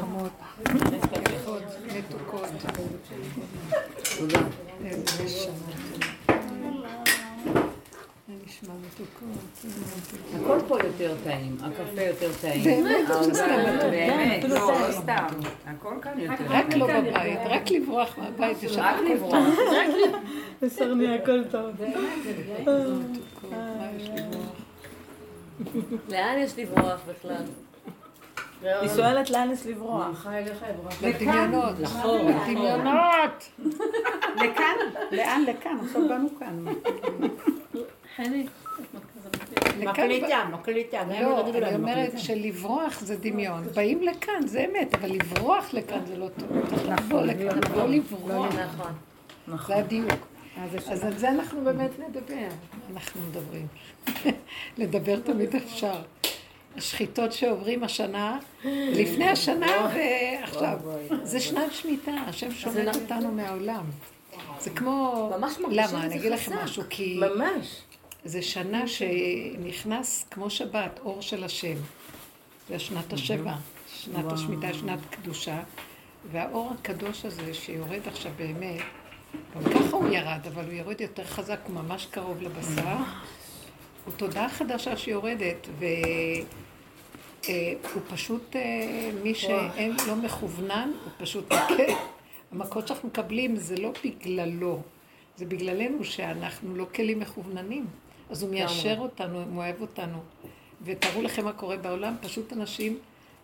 חמות, יפות, מתוקות. תודה. הכל פה יותר טעים, הקפה יותר טעים. באמת, לא סתם הכל. באמת, לא, לא סתם. הכל כאן יותר טעים. רק לא בבית, רק לברוח מהבית, יש רק לברוח. טוב. בסרני הכל טוב. לברוח? לאן יש לברוח בכלל? היא שואלת לאן יש לברוח. לדמיונות. נכון. לדמיונות. לכאן? לאן? לכאן. עכשיו באנו כאן. חני. מקליטה, מקליטה. לא, אני אומרת. שלברוח זה דמיון. באים לכאן, זה אמת, אבל לברוח לכאן זה לא טוב. צריך לבוא לכאן, לא לברוח. נכון. זה הדיוק. אז על זה אנחנו באמת נדבר. אנחנו מדברים. לדבר תמיד אפשר. השחיטות שעוברים השנה, לפני השנה ועכשיו. זה שנת שמיטה, השם שומט אותנו מהעולם. זה כמו... ממש מרגישים למה? אני אגיד לכם. משהו, כי ממש. זה שנה שנכנס כמו שבת, אור של השם. זה שנת השבע, שנת השמיטה, שנת קדושה. והאור הקדוש הזה שיורד עכשיו באמת, גם ככה הוא ירד, אבל הוא יורד יותר חזק, הוא ממש קרוב לבשר. הוא תודעה חדשה שיורדת, והוא פשוט, אה, מי שאין לא מכוונן, הוא פשוט מכה. המכות שאנחנו מקבלים זה לא בגללו, זה בגללנו שאנחנו לא כלים מכווננים. אז הוא מיישר אותנו, הוא אוהב אותנו. ותארו לכם מה קורה בעולם, פשוט אנשים,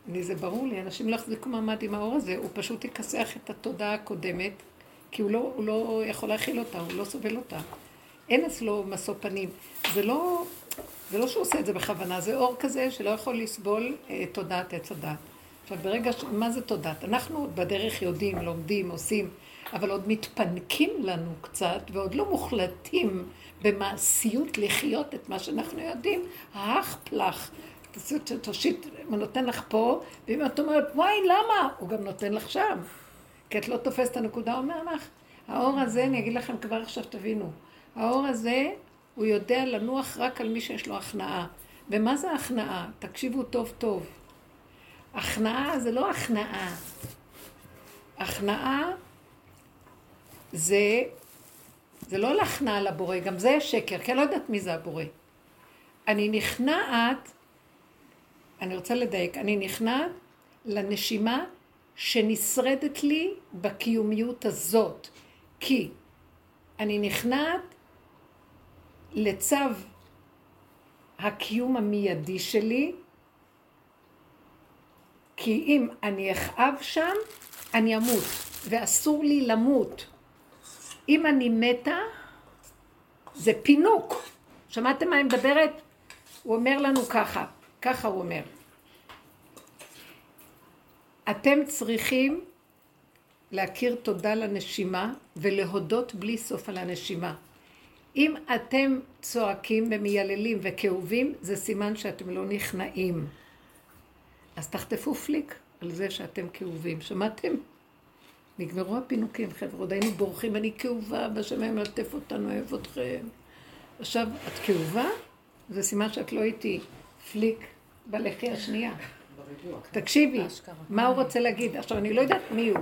אני, זה ברור לי, אנשים לא יחזיקו מעמד עם האור הזה, הוא פשוט יכסח את התודעה הקודמת, כי הוא לא, הוא לא יכול להכיל אותה, הוא לא סובל אותה. אין אצלו משוא פנים. זה לא, זה לא שהוא עושה את זה בכוונה, זה אור כזה שלא יכול לסבול אה, תודעת עץ הדת. עכשיו, ברגע ש... מה זה תודעת? אנחנו בדרך יודעים, לומדים, עושים, אבל עוד מתפנקים לנו קצת, ועוד לא מוחלטים במעשיות לחיות את מה שאנחנו יודעים. האח פלח. תושיט, הוא נותן לך פה, ואם את אומרת, וואי, למה? הוא גם נותן לך שם. כי את לא תופסת את הנקודה, הוא אומר לך, האור הזה, אני אגיד לכם כבר עכשיו תבינו, האור הזה, הוא יודע לנוח רק על מי שיש לו הכנעה. ומה זה הכנעה? תקשיבו טוב טוב. הכנעה זה לא הכנעה. הכנעה זה, זה לא להכנעה לבורא, גם זה שקר, כי אני לא יודעת מי זה הבורא. אני נכנעת, אני רוצה לדייק, אני נכנעת לנשימה שנשרדת לי בקיומיות הזאת. כי אני נכנעת לצו הקיום המיידי שלי, כי אם אני אכאב שם, אני אמות, ואסור לי למות. אם אני מתה, זה פינוק. שמעתם מה אני מדברת? הוא אומר לנו ככה, ככה הוא אומר. אתם צריכים להכיר תודה לנשימה ולהודות בלי סוף על הנשימה. אם אתם צועקים ומייללים וכאובים, זה סימן שאתם לא נכנעים. אז תחטפו פליק על זה שאתם כאובים. שמעתם? נגמרו הפינוקים, חבר'ה, עוד היינו בורחים, אני כאובה, והשמיים מלטף אותנו, אוהב אתכם. עכשיו, את כאובה? זה סימן שאת לא איתי. פליק בלחי השנייה. תקשיבי, מה הוא רוצה להגיד? עכשיו, אני לא יודעת מי הוא.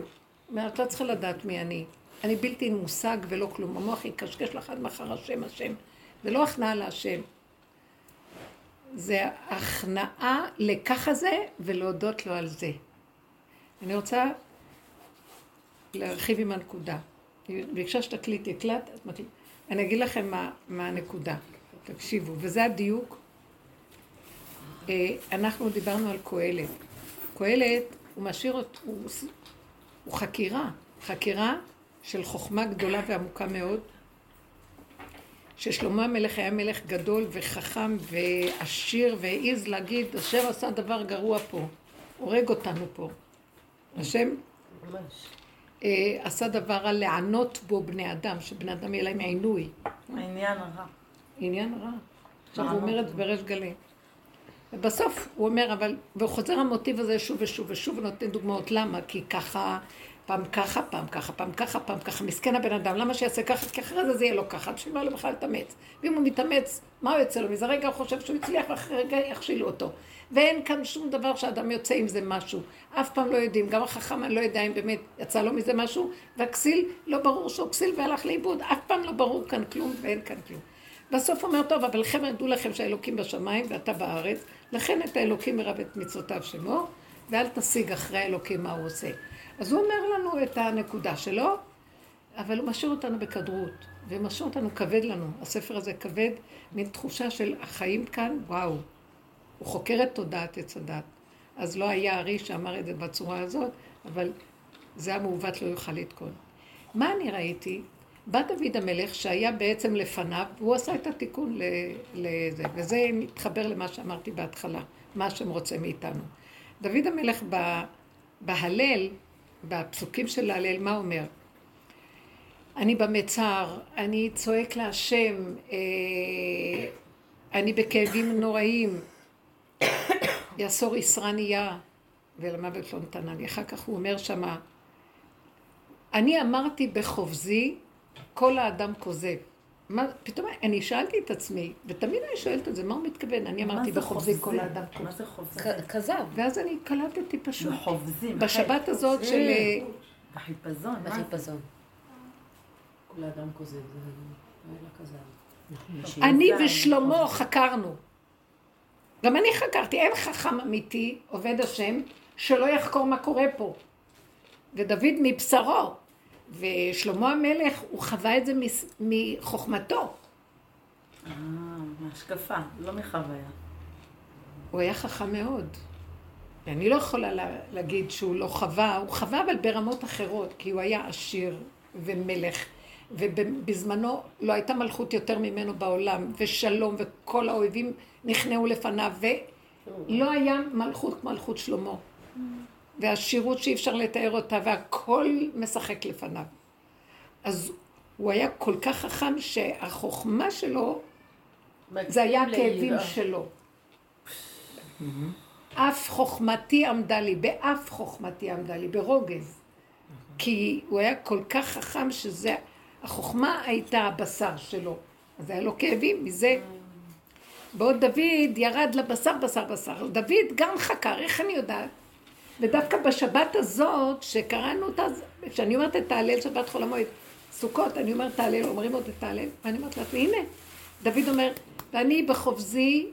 את לא צריכה לדעת מי אני. אני בלתי מושג ולא כלום. המוח יקשקש לך עד מחר השם השם. זה לא הכנעה להשם. זה הכנעה לככה זה ולהודות לו על זה. אני רוצה להרחיב עם הנקודה. היא ביקשה שתקליטי, הקלט, את מקליט. אני אגיד לכם מה, מה הנקודה. תקשיבו, וזה הדיוק. אה, אנחנו דיברנו על קהלת. קהלת, הוא משאיר אותו, הוא, הוא חקירה, חקירה של חוכמה גדולה ועמוקה מאוד, ששלמה המלך היה מלך גדול וחכם ועשיר והעז להגיד, השם עשה דבר גרוע פה, הורג אותנו פה. השם ממש. אה, עשה דבר רע לענות בו בני אדם, שבני אדם יהיה להם עינוי. העניין הרע. עניין רע. עכשיו הוא אומר את זה בריש גלי. ובסוף הוא אומר, אבל, והוא חוזר המוטיב הזה שוב ושוב ושוב ונותן דוגמאות. למה? כי ככה פעם ככה, פעם ככה, פעם ככה, פעם ככה. מסכן הבן אדם, למה שיעשה ככה? כי אחרי זה זה יהיה לו ככה, בשביל מה לו בכלל להתאמץ? ואם הוא מתאמץ, מה הוא יוצא לו? מזה רגע הוא חושב שהוא הצליח, ואחרי רגע יכשילו אותו. ואין כאן שום דבר שאדם יוצא עם זה משהו. אף פעם לא יודעים, גם החכם אני לא יודע אם באמת יצא לו מזה משהו, והכסיל, לא ברור שהוא כסיל והלך לאיבוד. אף פעם לא ברור כאן כלום ואין כאן כלום. בסוף אומר, טוב, אבל חבר'ה, דעו לכם שהאלוקים בשמיים ואתה בארץ, לכן את האלוקים מרב את מצוותיו שמו, ואל תשיג אחרי האלוקים מה הוא עושה. אז הוא אומר לנו את הנקודה שלו, אבל הוא משאיר אותנו בכדרות, ומשאיר אותנו כבד לנו. הספר הזה כבד, מין תחושה של החיים כאן, וואו. הוא חוקר את תודעת עץ הדת. אז לא היה ארי שאמר את זה בצורה הזאת, אבל זה המעוות לא יוכל לתקון. מה אני ראיתי? בא דוד המלך שהיה בעצם לפניו, והוא עשה את התיקון לזה, וזה מתחבר למה שאמרתי בהתחלה, מה שהם רוצים מאיתנו. דוד המלך בהלל, בפסוקים של ההלל, מה אומר? אני במצר, אני צועק להשם, אה, אני בכאבים נוראים, יאסור ישרניה ולמוות לא נתנה לי. אחר כך הוא אומר שמה, אני אמרתי בחובזי, כל האדם כוזב. מה, פתאום אני שאלתי את עצמי, ותמיד אני שואלת את זה, מה הוא מתכוון? אני אמרתי בחובזי כל האדם. מה זה חובזי? כזב. ואז אני קלטתי פשוט. בחובזי. בשבת הזאת של... אה, בחיפזון. בחיפזון. כל האדם כוזב, לא כזב. אני ושלמה חקרנו. גם אני חקרתי, אין חכם אמיתי, עובד השם, שלא יחקור מה קורה פה. ודוד מבשרו, ושלמה המלך, הוא חווה את זה מחוכמתו. אה, מהשקפה, לא מחוויה. הוא היה חכם מאוד. ואני לא יכולה לה, להגיד שהוא לא חווה, הוא חווה אבל ברמות אחרות, כי הוא היה עשיר ומלך, ובזמנו לא הייתה מלכות יותר ממנו בעולם, ושלום, וכל האויבים נכנעו לפניו, ולא היה מלכות כמו מלכות שלמה. והשירות שאי אפשר לתאר אותה, והכל משחק לפניו. אז הוא היה כל כך חכם שהחוכמה שלו, זה היה הכאבים שלו. אף חוכמתי עמדה לי, באף חוכמתי עמדה לי, ברוגז. כי הוא היה כל כך חכם שזה, החוכמה הייתה הבשר שלו. אז היה לו כאבים מזה. בעוד דוד ירד לבשר, בשר, בשר. דוד גם חקר, איך אני יודעת? ודווקא בשבת הזאת, שקראנו אותה, כשאני אומרת את ההלל שבת חול המועד, סוכות, אני אומרת תהלל, אומרים עוד את ההלל, ואני אומרת לעצמי, הנה, דוד אומר, ואני בחובזי,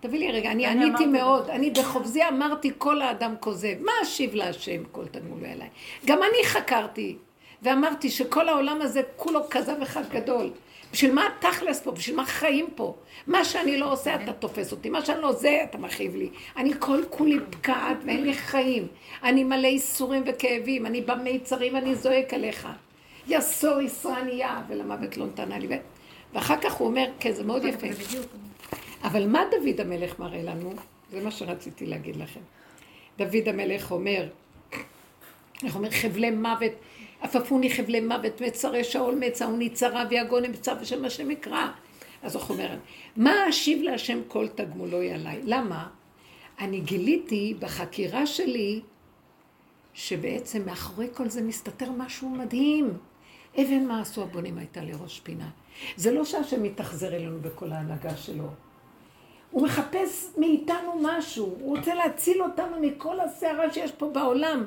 תביא לי רגע, אני עניתי מאוד, אני בחובזי אמרתי כל האדם כוזב, מה אשיב להשם כל תגמולו אליי? גם אני חקרתי, ואמרתי שכל העולם הזה כולו כזב אחד גדול. בשביל מה תכלס פה? בשביל מה חיים פה? מה שאני לא עושה אתה תופס אותי, מה שאני לא עושה אתה מכאיב לי. אני כל כולי פקעת ואין לי חיים. אני מלא ייסורים וכאבים, אני במיצרים ואני זועק עליך. יסור ישרניה, ולמוות לא נתנה לי. ואחר כך הוא אומר, כן, זה מאוד יפה. אבל מה דוד המלך מראה לנו? זה מה שרציתי להגיד לכם. דוד המלך אומר, איך אומר, חבלי מוות. עפפוני חבלי מוות, מצרי שאול מצה, וניצרה ויגון אמצא ושם השם יקרא. אז הוא אומר, מה אשיב להשם כל תגמולוי עליי? למה? אני גיליתי בחקירה שלי שבעצם מאחורי כל זה מסתתר משהו מדהים. אבן מה עשו הבונים הייתה לראש פינה. זה לא שהשם מתאכזר אלינו בכל ההנהגה שלו. הוא מחפש מאיתנו משהו, הוא רוצה להציל אותנו מכל הסערה שיש פה בעולם.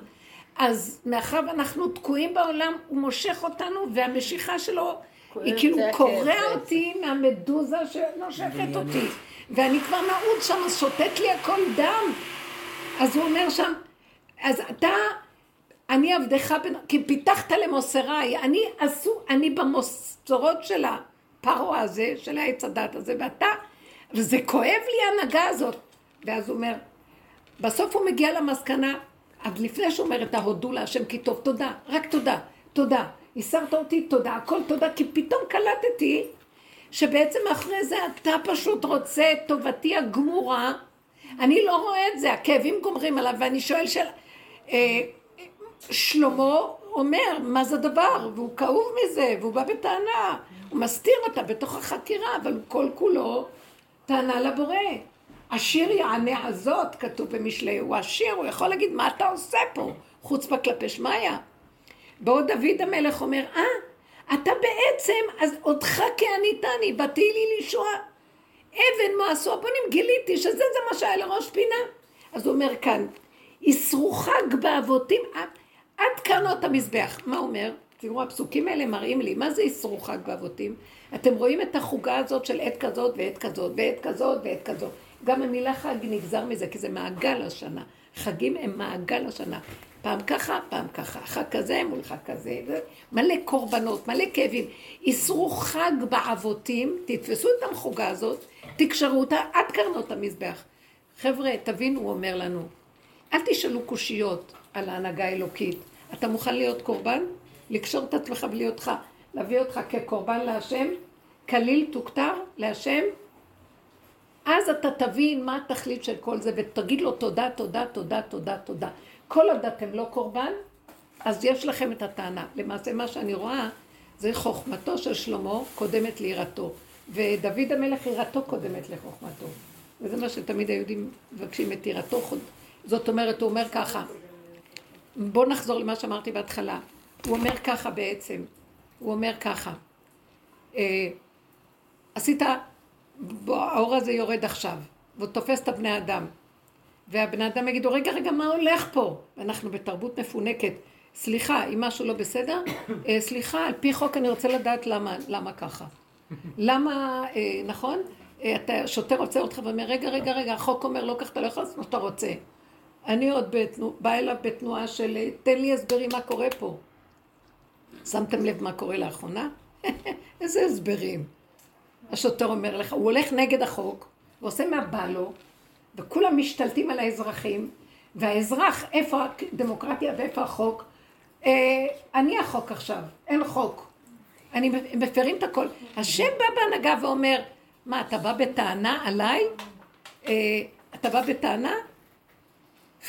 אז מאחר ואנחנו תקועים בעולם, הוא מושך אותנו, והמשיכה שלו היא כאילו קורע אותי מהמדוזה שנושכת אותי. ואני כבר נעוד שם, אז שותת לי הכל דם. אז הוא אומר שם, אז אתה, אני עבדך, כי פיתחת למוסריי, אני עשו, אני במוסרות של הפרעה הזה, של העץ הדת הזה, ואתה, וזה כואב לי ההנהגה הזאת. ואז הוא אומר, בסוף הוא מגיע למסקנה, עד לפני שהוא אומר את ההודו להשם כי טוב, תודה, רק תודה, תודה. הסרת אותי, תודה, הכל תודה, כי פתאום קלטתי שבעצם אחרי זה אתה פשוט רוצה את טובתי הגמורה. אני לא רואה את זה, הכאבים גומרים עליו, ואני שואל של... אה, שלמה אומר, מה זה דבר? והוא כאוב מזה, והוא בא בטענה. הוא מסתיר אותה בתוך החקירה, אבל כל כולו טענה לבורא. עשיר יענה הזאת, כתוב במשלי, הוא עשיר, הוא יכול להגיד מה אתה עושה פה, חוץ בכלפי שמיא. בעוד דוד המלך אומר, אה, אתה בעצם, אז אותך כעניתני, ותהי לי לישועה. אבן מה עשו הבונים, גיליתי שזה זה מה שהיה לראש פינה. אז הוא אומר כאן, ישרו חג באבותים עד, קרנות המזבח. מה אומר? תראו, הפסוקים האלה מראים לי, מה זה ישרו חג באבותים? אתם רואים את החוגה הזאת של עת כזאת ועת כזאת ועת כזאת ועת כזאת. גם המילה חג נגזר מזה, כי זה מעגל השנה. חגים הם מעגל השנה. פעם ככה, פעם ככה. חג כזה מול חג כזה. מלא קורבנות, מלא כאבים. איסרו חג בעבותים, תתפסו את המחוגה הזאת, תקשרו אותה עד קרנות המזבח. חבר'ה, תבינו, הוא אומר לנו, אל תשאלו קושיות על ההנהגה האלוקית. אתה מוכן להיות קורבן? לקשור את עצמך בלי אותך, להביא אותך כקורבן להשם, כליל תוכתר להשם, אז אתה תבין מה התכלית של כל זה, ותגיד לו תודה, תודה, תודה, תודה, תודה. כל עוד אתם לא קורבן, אז יש לכם את הטענה. למעשה מה שאני רואה, זה חוכמתו של שלמה קודמת ליראתו, ודוד המלך יראתו קודמת לחוכמתו. וזה מה שתמיד היהודים מבקשים את יראתו. זאת אומרת, הוא אומר ככה, בואו נחזור למה שאמרתי בהתחלה. הוא אומר ככה בעצם, הוא אומר ככה, אה, עשית, בוא, האור הזה יורד עכשיו, והוא תופס את הבני אדם. והבני אדם יגידו, רגע, רגע, מה הולך פה? אנחנו בתרבות מפונקת. סליחה, אם משהו לא בסדר, אה, סליחה, על פי חוק אני רוצה לדעת למה, למה ככה. למה, אה, נכון? אה, אתה, שוטר עוצר אותך ואומר, רגע, רגע, רגע, החוק אומר, לא כך אתה לא יכול לעשות מה שאתה רוצה. אני עוד בתנוע, באה אליו בתנועה של, תן לי הסברים מה קורה פה. שמתם לב מה קורה לאחרונה? איזה הסברים. השוטר אומר לך, הוא הולך נגד החוק, ועושה מה בא לו, וכולם משתלטים על האזרחים, והאזרח, איפה הדמוקרטיה ואיפה החוק? אה, אני החוק עכשיו, אין חוק. אני מפרים את הכל. השם בא בהנהגה ואומר, מה, אתה בא בטענה עליי? אה, אתה בא בטענה?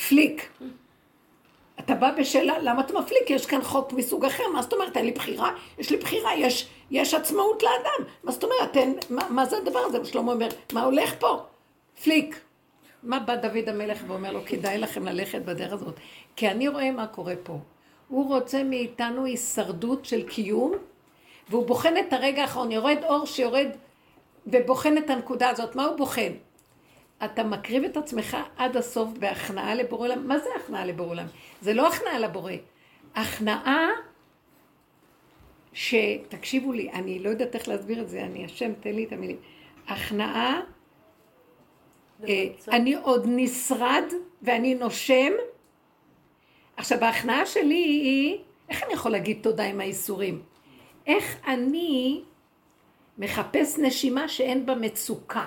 פליק. אתה בא בשאלה, למה אתה מפליק? יש כאן חוק מסוג אחר, מה זאת אומרת? אין לי בחירה? יש לי בחירה, יש, יש עצמאות לאדם. מה זאת אומרת? אין, מה, מה זה הדבר הזה? שלמה אומר, מה הולך פה? פליק. מה בא דוד המלך ואומר לו, כדאי לכם ללכת בדרך הזאת? כי אני רואה מה קורה פה. הוא רוצה מאיתנו הישרדות של קיום, והוא בוחן את הרגע האחרון, יורד אור שיורד ובוחן את הנקודה הזאת. מה הוא בוחן? אתה מקריב את עצמך עד הסוף בהכנעה לבורא עולם. מה זה הכנעה לבורא עולם? זה לא הכנעה לבורא. הכנעה שתקשיבו לי, אני לא יודעת איך להסביר את זה, אני השם, תן לי את המילים. הכנעה, אה, אני עוד נשרד ואני נושם. עכשיו, ההכנעה שלי היא, איך אני יכול להגיד תודה עם האיסורים? איך אני מחפש נשימה שאין בה מצוקה.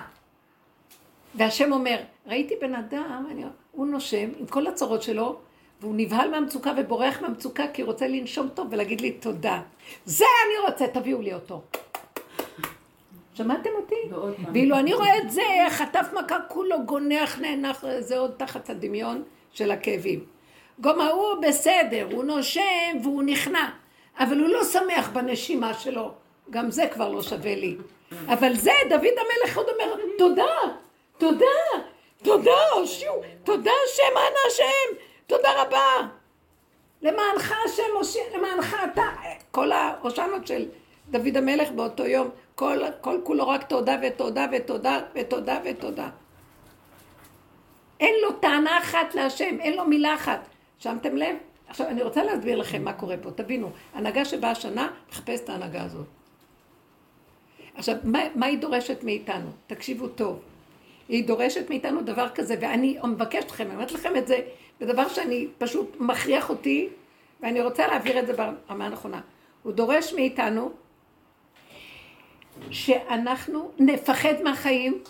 והשם אומר, ראיתי בן אדם, אני, הוא נושם עם כל הצרות שלו, והוא נבהל מהמצוקה ובורח מהמצוקה כי הוא רוצה לנשום טוב ולהגיד לי תודה. זה אני רוצה, תביאו לי אותו. שמעתם אותי? ואילו אני רואה את זה, חטף מכה, כולו גונח, נאנח, זה עוד תחת הדמיון של הכאבים. גם ההוא בסדר, הוא נושם והוא נכנע, אבל הוא לא שמח בנשימה שלו. גם זה כבר לא שווה לי. אבל זה, דוד המלך עוד אומר, תודה, תודה, תודה, הושיעו, תודה השם, אנא השם, תודה רבה. למענך השם הושיע, למענך אתה. כל ההושענות של דוד המלך באותו יום, כל, כל כולו רק תודה ותודה ותודה ותודה ותודה. אין לו טענה אחת להשם, אין לו מילה אחת. שמתם לב? עכשיו, אני רוצה להסביר לכם מה קורה פה. תבינו, הנהגה שבאה השנה, מחפש את ההנהגה הזאת. עכשיו, מה, מה היא דורשת מאיתנו? תקשיבו טוב. היא דורשת מאיתנו דבר כזה, ואני מבקשת אתכם, אני אומרת לכם את זה, זה דבר שאני פשוט מכריח אותי, ואני רוצה להעביר את זה ברמה הנכונה. הוא דורש מאיתנו שאנחנו נפחד מהחיים,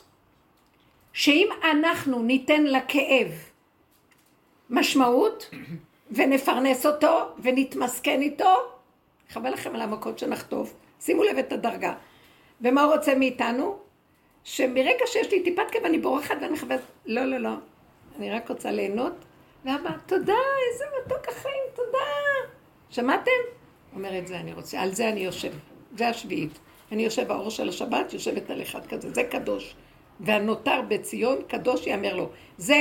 שאם אנחנו ניתן לכאב משמעות, ונפרנס אותו, ונתמסכן איתו, חבל לכם על המכות שנחטוף, שימו לב את הדרגה. ומה הוא רוצה מאיתנו? שמרגע שיש לי טיפת כאב אני בורחת ואני מחפשת, לא, לא, לא, אני רק רוצה ליהנות. ואבא, תודה, איזה מתוק החיים, תודה. שמעתם? אומר את זה אני רוצה, על זה אני יושב, זה השביעית. אני יושב, האור של השבת יושבת על אחד כזה, זה קדוש. והנותר בציון, קדוש יאמר לו. זה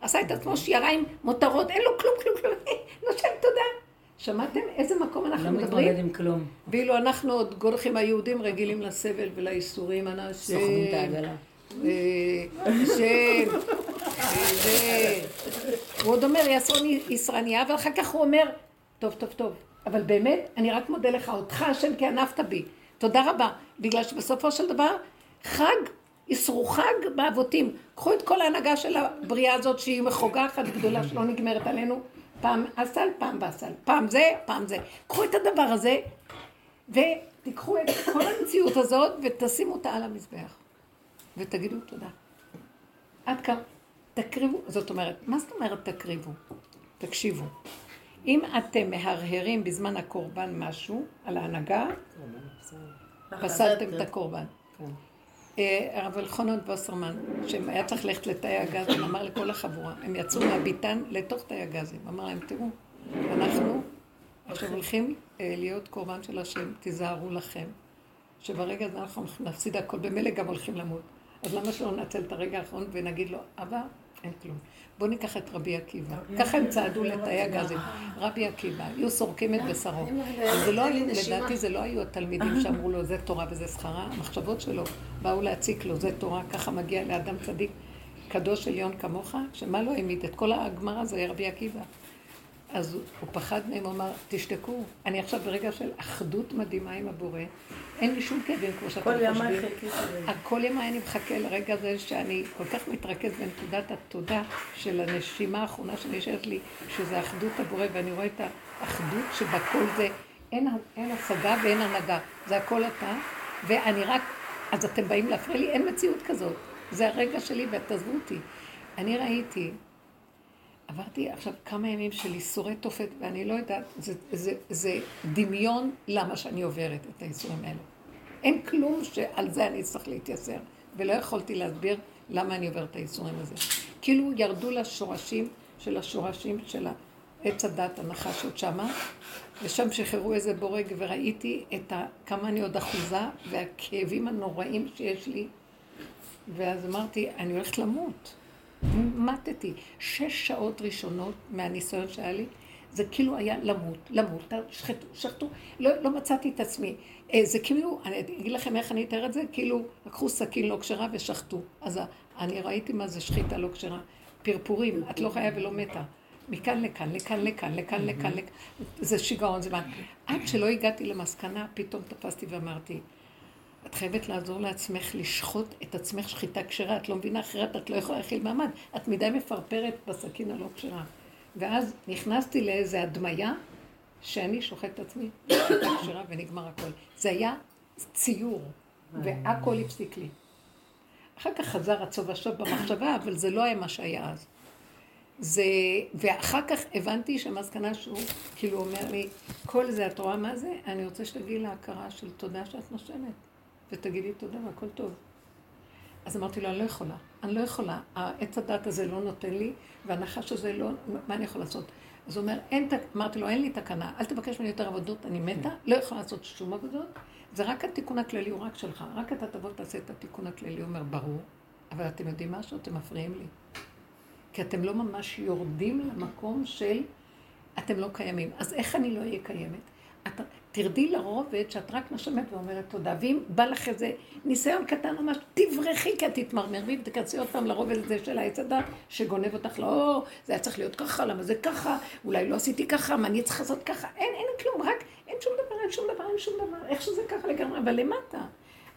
עשה את עצמו שירה עם מותרות, אין לו כלום, כלום, כלום. נושם תודה. שמעתם איזה מקום אנחנו לא מתמודד מדברים? עם כלום. ואילו אנחנו עוד גולחים, היהודים רגילים לסבל ולייסורים, אנשים. סוחבים את העגלה. אה, אה, זה. הוא עוד אומר, יסרון ישרניה, ואחר כך הוא אומר, טוב, טוב, טוב, אבל באמת, אני רק מודה לך, אותך השם כי ענפת בי. תודה רבה, בגלל שבסופו של דבר, חג, יסרו חג באבותים. קחו את כל ההנהגה של הבריאה הזאת, שהיא מחוגה אחת גדולה שלא נגמרת עלינו, פעם אסל, פעם באסל, פעם זה, פעם זה. קחו את הדבר הזה, ותיקחו את כל המציאות הזאת, ותשימו אותה על המזבח. ותגידו תודה. עד כמה, תקריבו, זאת אומרת, מה זאת אומרת תקריבו? תקשיבו. אם אתם מהרהרים בזמן הקורבן משהו, על ההנהגה, פסלתם את הקורבן. אה, הרב אלחונן וסרמן, שהיה צריך ללכת לתאי הגזים, אמר לכל החבורה, הם יצאו מהביתן לתוך תאי הגזים. אמר להם, תראו, אנחנו עכשיו הולכים אה, להיות קורבן של השם, תיזהרו לכם, שברגע הזה אנחנו נפסיד הכל, במילא גם הולכים למות. אז למה שלא ננצל את הרגע האחרון ונגיד לו, אבא, אין כלום. בואו ניקח את רבי עקיבא. ככה הם צעדו לתאי הגזים. רבי עקיבא, היו סורקים את בשרו. לא לדעתי זה לא היו התלמידים שאמרו לו, זה תורה וזה שכרה. המחשבות שלו באו להציק לו, זה תורה, ככה מגיע לאדם צדיק, קדוש עליון כמוך, שמה לא העמיד? את כל הגמרא זה רבי עקיבא. אז הוא, פחד מהם, הוא אמר, תשתקו, אני עכשיו ברגע של אחדות מדהימה עם הבורא, אין לי שום כאבים כמו שאתם כל ימי חושבים. לזה. כל ימי אני מחכה לרגע הזה שאני כל כך מתרכז בנקודת התודה של הנשימה האחרונה שנשארת לי, שזה אחדות הבורא, ואני רואה את האחדות שבכל זה, אין, אין השגה ואין הנהגה, זה הכל אתה, ואני רק, אז אתם באים להפריע לי, אין מציאות כזאת, זה הרגע שלי ותעזבו אותי. אני ראיתי, עברתי עכשיו כמה ימים של ייסורי תופת, ואני לא יודעת, זה, זה, זה דמיון למה שאני עוברת את הייסורים האלה. אין כלום שעל זה אני אצטרך להתייסר, ולא יכולתי להסביר למה אני עוברת את הייסורים הזה. כאילו ירדו לשורשים של השורשים של עץ הדת, הנחשות שמה, ושם שחררו איזה בורג, וראיתי את ה... כמה אני עוד אחוזה, והכאבים הנוראים שיש לי, ואז אמרתי, אני הולכת למות. מתתי. שש שעות ראשונות מהניסיון שהיה לי, זה כאילו היה למות, למות, שחטו, שחטו, לא, לא מצאתי את עצמי. אה, זה כאילו, אני אגיד לכם איך אני אתאר את זה, כאילו לקחו סכין לא כשרה ושחטו. אז אני ראיתי מה זה שחיטה לא כשרה. פרפורים, את לא חיה ולא מתה. מכאן לכאן, לכאן לכאן, לכאן לכאן, לכאן. זה שיגעון זמן. עד שלא הגעתי למסקנה, פתאום תפסתי ואמרתי, את חייבת לעזור לעצמך לשחוט את עצמך שחיטה כשרה, את לא מבינה אחרת, את לא יכולה להכיל מעמד. את מדי מפרפרת בסכין הלא כשרה. ואז נכנסתי לאיזו הדמיה שאני שוחט את עצמי שחיטה כשרה ונגמר הכל. זה היה ציור, והכל הפסיק לי. אחר כך חזר הצוב השוב במחשבה, אבל זה לא היה מה שהיה אז. זה, ואחר כך הבנתי שהמסקנה שהוא כאילו אומר לי, כל זה, את רואה מה זה? אני רוצה שתגיעי להכרה של תודה שאת נושמת. ותגידי תודה והכל טוב. אז אמרתי לו, אני לא יכולה, אני לא יכולה, העץ הדת הזה לא נותן לי, והנחש הזה לא, מה אני יכול לעשות? אז הוא אומר, אין, אמרתי לו, אין לי תקנה, אל תבקש ממני יותר עבודות, אני מתה, לא יכולה לעשות שום עבודות, זה רק התיקון הכללי, הוא רק שלך, רק אתה תבוא תעשה את התיקון הכללי, הוא אומר, ברור, אבל אתם יודעים משהו? אתם מפריעים לי. כי אתם לא ממש יורדים למקום של אתם לא קיימים. אז איך אני לא אהיה קיימת? תרדי לרובד שאת רק נשמת ואומרת תודה. ואם בא לך איזה ניסיון קטן ממש, תברחי כי את תתמרמרי ותכנסי עוד פעם לרובד הזה של העץ הדת שגונב אותך לאור, זה היה צריך להיות ככה, למה זה ככה, אולי לא עשיתי ככה, מה אני צריך לעשות ככה, אין, אין כלום, רק אין שום דבר, אין שום דבר, אין שום דבר, איך שזה ככה לגמרי, אבל למטה.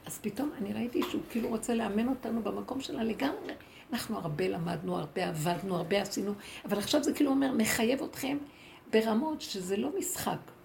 אז פתאום אני ראיתי שהוא כאילו רוצה לאמן אותנו במקום שלה לגמרי. אנחנו הרבה למדנו, הרבה עבדנו, הרבה עשינו, אבל עכשיו זה כאילו אומר, מחייב אתכם ברמות שזה לא משחק.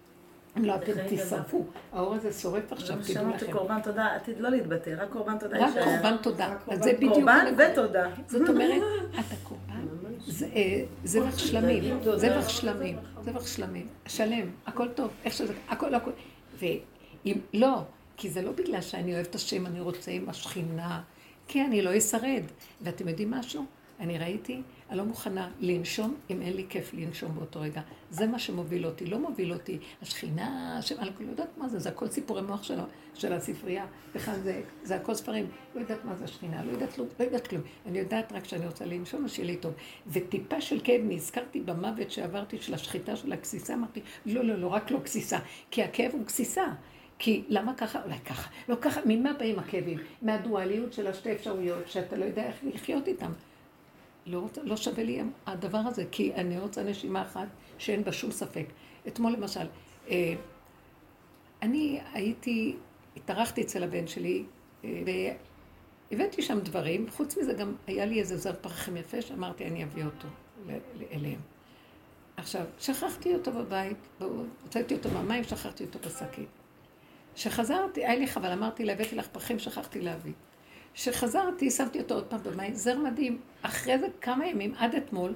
לא, אתם תשרפו. האור הזה שורף עכשיו, תדעו שמעתי לכם. קורבן תודה, עתיד לא להתבטא, רק קורבן תודה רק יישאר. קורבן תודה. זה בדיוק... קורבן. ותודה. זאת אומרת, אתה קורבן, זה, אה, זבח שלמים, זבח שלמים, זבח שלמים, שלם, הכל טוב, איך שזה, הכל, הכל. ואם לא, כי זה לא בגלל שאני אוהב את השם, אני רוצה עם השכינה, כי אני לא אשרד. ואתם יודעים משהו? אני ראיתי, אני לא מוכנה לנשום אם אין לי כיף לנשום באותו רגע. זה מה שמוביל אותי. לא מוביל אותי השכינה, השם, אני לא יודעת מה זה, זה הכל סיפורי מוח של, של הספרייה. בכלל זה, זה הכל ספרים. לא יודעת מה זה השכינה, לא יודעת כלום, לא יודעת כלום. אני יודעת רק שאני רוצה לנשום, שיהיה לי טוב. וטיפה של כאב, נזכרתי במוות שעברתי של השחיטה של הגסיסה, אמרתי, לא, לא, לא, רק לא גסיסה. כי הכאב הוא גסיסה. כי למה ככה? אולי ככה. לא ככה, ממה באים הכאבים? מהדואליות של השתי אפשרויות, שאתה לא יודע איך לחיות איתם. לא, רוצה, לא שווה לי הדבר הזה, כי אני רוצה נשימה אחת שאין בה שום ספק. אתמול למשל, אה, אני הייתי, התארחתי אצל הבן שלי, אה, והבאתי שם דברים, חוץ מזה גם היה לי איזה זר פרחים יפה, שאמרתי אני אביא אותו אליהם. עכשיו, שכחתי אותו בבית, הוצאתי אותו מהמים, שכחתי אותו בשקית. כשחזרתי, היה לי חבל, אמרתי לה, הבאתי לך פרחים, שכחתי להביא. כשחזרתי, שמתי אותו עוד פעם במים, זר מדהים. אחרי זה כמה ימים, עד אתמול,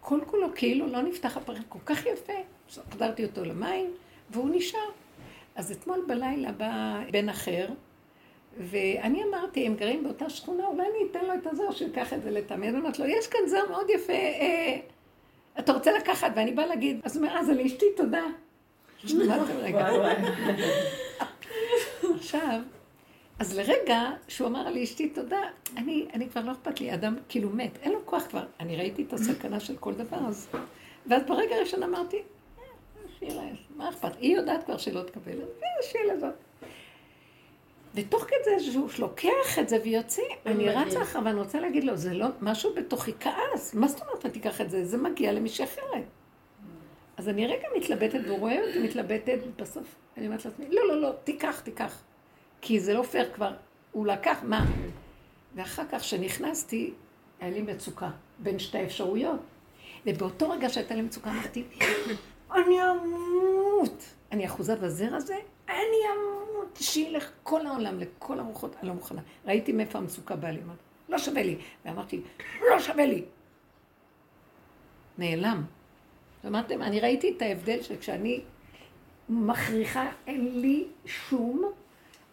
כל כולו כאילו לא נפתח הפרחים, כל כך יפה. חזרתי אותו למים, והוא נשאר. אז אתמול בלילה בא בן אחר, ואני אמרתי, הם גרים באותה שכונה, אולי אני אתן לו את הזר, שיקח את זה לטעמי. אז אמרתי לו, יש כאן זר מאוד יפה, אה, אתה רוצה לקחת? ואני באה להגיד, אז הוא אומר, אה, זה לאשתי, תודה. עכשיו, אז לרגע שהוא אמר לי, אשתי תודה, אני, אני כבר לא אכפת לי, אדם כאילו מת, אין לו כוח כבר. אני ראיתי את הסכנה של כל דבר, אז... ואז ברגע הראשון אמרתי, אה, שיהיה לה, מה אכפת? היא יודעת כבר שלא תקבל, אז שיהיה זאת. ותוך כדי שהוא לוקח את זה ויוצא, אני רצה אחריו ואני רוצה להגיד לו, זה לא, משהו בתוכי כעס, מה זאת אומרת אתה תיקח את זה? זה מגיע למישהי אחרת. אז אני רגע מתלבטת, והוא רואה אותי מתלבטת, ובסוף אני אומרת לעצמי, לא, לא, לא, תיקח, תיקח. כי זה לא פייר כבר, הוא לקח, מה? ואחר כך, כשנכנסתי, היה לי מצוקה בין שתי אפשרויות. ובאותו רגע שהייתה לי מצוקה, אמרתי, אני אמות. אני אחוזה בזר הזה, אני אמות. שילך כל העולם, לכל הרוחות, אני לא מוכנה. ראיתי מאיפה המצוקה באה לי, אמרתי, לא שווה לי. ואמרתי, לא שווה לי. נעלם. אמרתם, אני ראיתי את ההבדל שכשאני מכריחה, אין לי שום,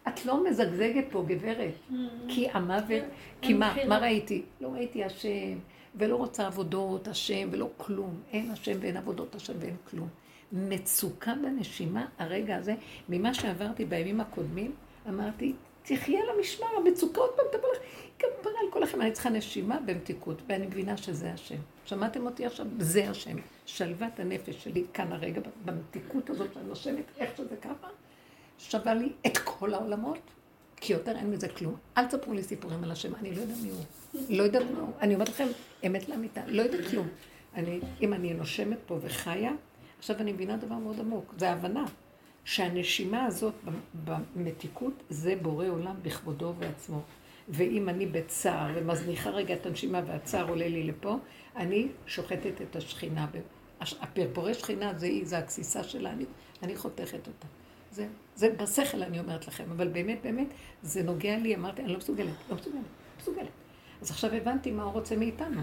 את לא מזגזגת פה, גברת. Mm. כי המוות, כי מה, מה ראיתי? לא ראיתי השם, ולא רוצה עבודות השם, ולא כלום. אין השם ואין עבודות השם ואין כלום. מצוקה בנשימה, הרגע הזה, ממה שעברתי בימים הקודמים, אמרתי, תחיה למשמר, המצוקה עוד פעם תבוא לך, כפרה על כל לכם, אני צריכה נשימה במתיקות, ואני מבינה שזה השם. שמעתם אותי עכשיו? זה השם. שלוות הנפש שלי כאן הרגע, במתיקות הזאת שאני נושמת, איך שזה ככה, שווה לי את כל העולמות, כי יותר אין מזה כלום. אל תספרו לי סיפורים על השם, אני לא יודע מי הוא. לא יודעת מה הוא. אני אומרת לכם, אמת לאמיתה, לא יודעת כלום. אני, אם אני נושמת פה וחיה, עכשיו אני מבינה דבר מאוד עמוק, זה ההבנה. שהנשימה הזאת במתיקות זה בורא עולם בכבודו ובעצמו. ואם אני בצער ומזניחה רגע את הנשימה והצער עולה לי לפה, אני שוחטת את השכינה. הפרפורי שכינה זה היא, זה הגסיסה שלה, אני, אני חותכת אותה. זה, זה בשכל אני אומרת לכם, אבל באמת, באמת, זה נוגע לי, אמרתי, אני לא מסוגלת, לא מסוגלת, לא מסוגלת. אז עכשיו הבנתי מה הוא רוצה מאיתנו.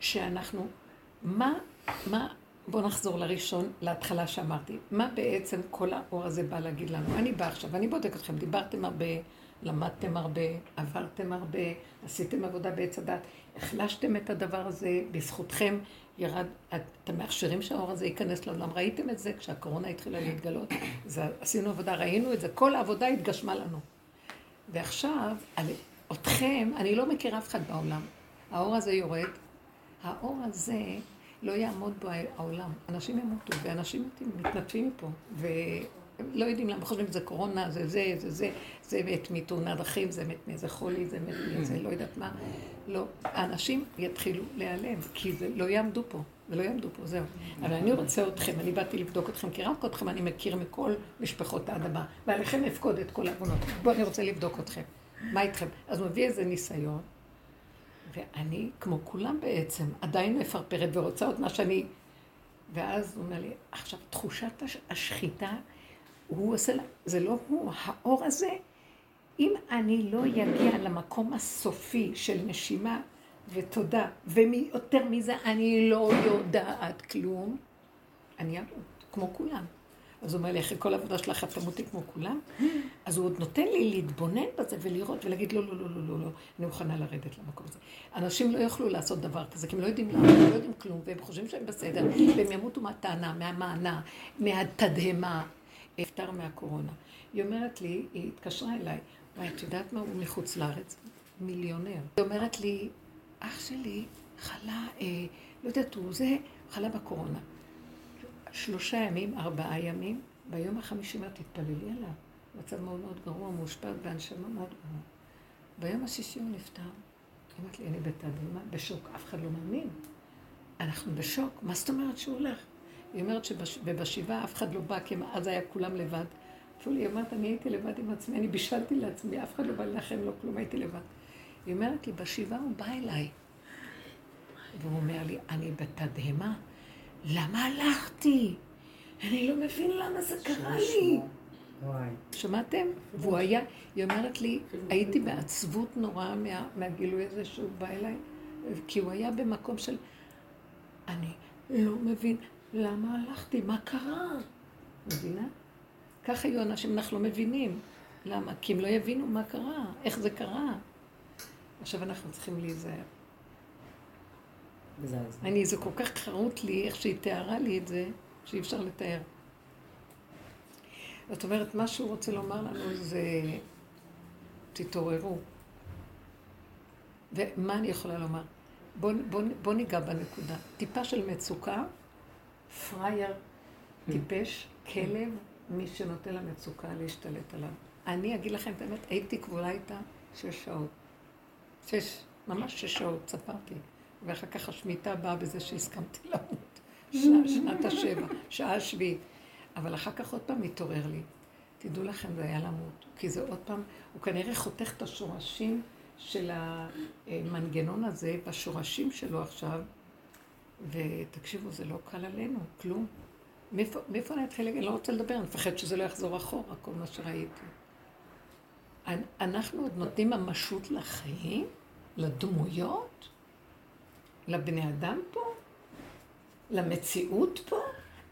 שאנחנו, מה, מה בואו נחזור לראשון, להתחלה שאמרתי. מה בעצם כל האור הזה בא להגיד לנו? אני באה עכשיו, אני בודק אתכם, דיברתם הרבה, למדתם הרבה, עברתם הרבה, עשיתם עבודה בעץ הדת, החלשתם את הדבר הזה, בזכותכם ירד, אתם מאפשרים שהאור הזה ייכנס לעולם. ראיתם את זה כשהקורונה התחילה להתגלות? זה, עשינו עבודה, ראינו את זה, כל העבודה התגשמה לנו. ועכשיו, על אתכם, אני לא מכירה אף אחד בעולם. האור הזה יורד, האור הזה לא יעמוד בו העולם. אנשים ימותו, ואנשים מתים, מתנדפים מפה, ולא יודעים למה חושבים שזה קורונה, זה זה, זה זה, זה מת מתאונת דרכים, זה מת מאיזה חולי, זה מת מאיזה לא יודעת מה. לא, האנשים יתחילו להיעלם, כי זה לא יעמדו פה, ולא יעמדו פה, זהו. אבל אני רוצה אתכם, אני באתי לבדוק אתכם, כי רק אתכם אני מכיר מכל משפחות האדמה, ועליכם אפקוד את כל העוונות. בואו, אני רוצה לבדוק אתכם. מה איתכם? אז מביא איזה ניסיון. ואני, כמו כולם בעצם, עדיין מפרפרת ורוצה עוד מה שאני... ואז הוא אומר לי, עכשיו, תחושת השחיטה, הוא עושה לה, זה לא הוא, האור הזה, אם אני לא אגיע למקום הסופי של נשימה ותודה, ויותר מזה אני לא יודעת כלום, אני אעבוד, כמו כולם. אז הוא אומר לי, אחרי כל העבודה שלך את תמותי כמו כולם? אז הוא עוד נותן לי להתבונן בזה ולראות ולהגיד, לא, לא, לא, לא, לא, לא, אני מוכנה לרדת למקום הזה. אנשים לא יוכלו לעשות דבר כזה, כי הם לא יודעים למה, הם לא יודעים כלום, והם חושבים שהם בסדר, והם ימותו מהטענה, מהמענה, מהתדהמה. נפטר מהקורונה. היא אומרת לי, היא התקשרה אליי, וואי, את יודעת מה? הוא מחוץ לארץ, מיליונר. היא אומרת לי, אח שלי חלה, אה, לא יודעת, הוא זה, חלה בקורונה. שלושה ימים, ארבעה ימים, ביום החמישי אמרת, תתפללי עליו. מצב מאוד מאוד גרוע, מאושפז בהנשמה מאוד גרוע. ביום השישי הוא נפטר. אמרת לי, אני בתדהמה, בשוק, אף אחד לא מאמין. אנחנו בשוק, מה זאת אומרת שהוא הולך? היא אומרת שבשבעה אף אחד לא בא, כי אז היה כולם לבד. אפילו היא אמרת, אני הייתי לבד עם עצמי, אני בישלתי לעצמי, אף אחד לא בא לנחם, לא כלום, הייתי לבד. היא אומרת לי, בשבעה הוא בא אליי. והוא אומר לי, אני בתדהמה, למה הלכתי? אני לא מבין למה זה קרה לי. שמעתם? והוא היה, היא אומרת לי, הייתי בעצבות נוראה מה, מהגילוי הזה שהוא בא אליי, כי הוא היה במקום של, אני לא מבין למה הלכתי, מה קרה? מבינה? ככה היו אנשים, אנחנו לא מבינים. למה? כי הם לא יבינו מה קרה, איך זה קרה. עכשיו אנחנו צריכים להיזהר. אני, זה כל כך חרוט לי, איך שהיא תיארה לי את זה, שאי אפשר לתאר. זאת אומרת, מה שהוא רוצה לומר לנו זה, תתעוררו. ומה אני יכולה לומר? בואו בוא, בוא ניגע בנקודה. טיפה של מצוקה, פראייר, טיפש, כלב, מי שנותן למצוקה להשתלט עליו. אני אגיד לכם את האמת, הייתי כבולה איתה שש שעות. שש, ממש שש שעות, ספרתי. ואחר כך השמיטה באה בזה שהסכמתי למות. שנת השבע, שעה השביעית. אבל אחר כך עוד פעם התעורר לי. תדעו לכם, זה היה למות. כי זה עוד פעם, הוא כנראה חותך את השורשים של המנגנון הזה, בשורשים שלו עכשיו. ותקשיבו, זה לא קל עלינו, כלום. מאיפה, מאיפה אני אתחיל להגיד? אני לא רוצה לדבר, אני מפחד שזה לא יחזור אחורה, כל מה שראיתי. אנחנו עוד נותנים ממשות לחיים, לדמויות, לבני אדם פה, למציאות פה.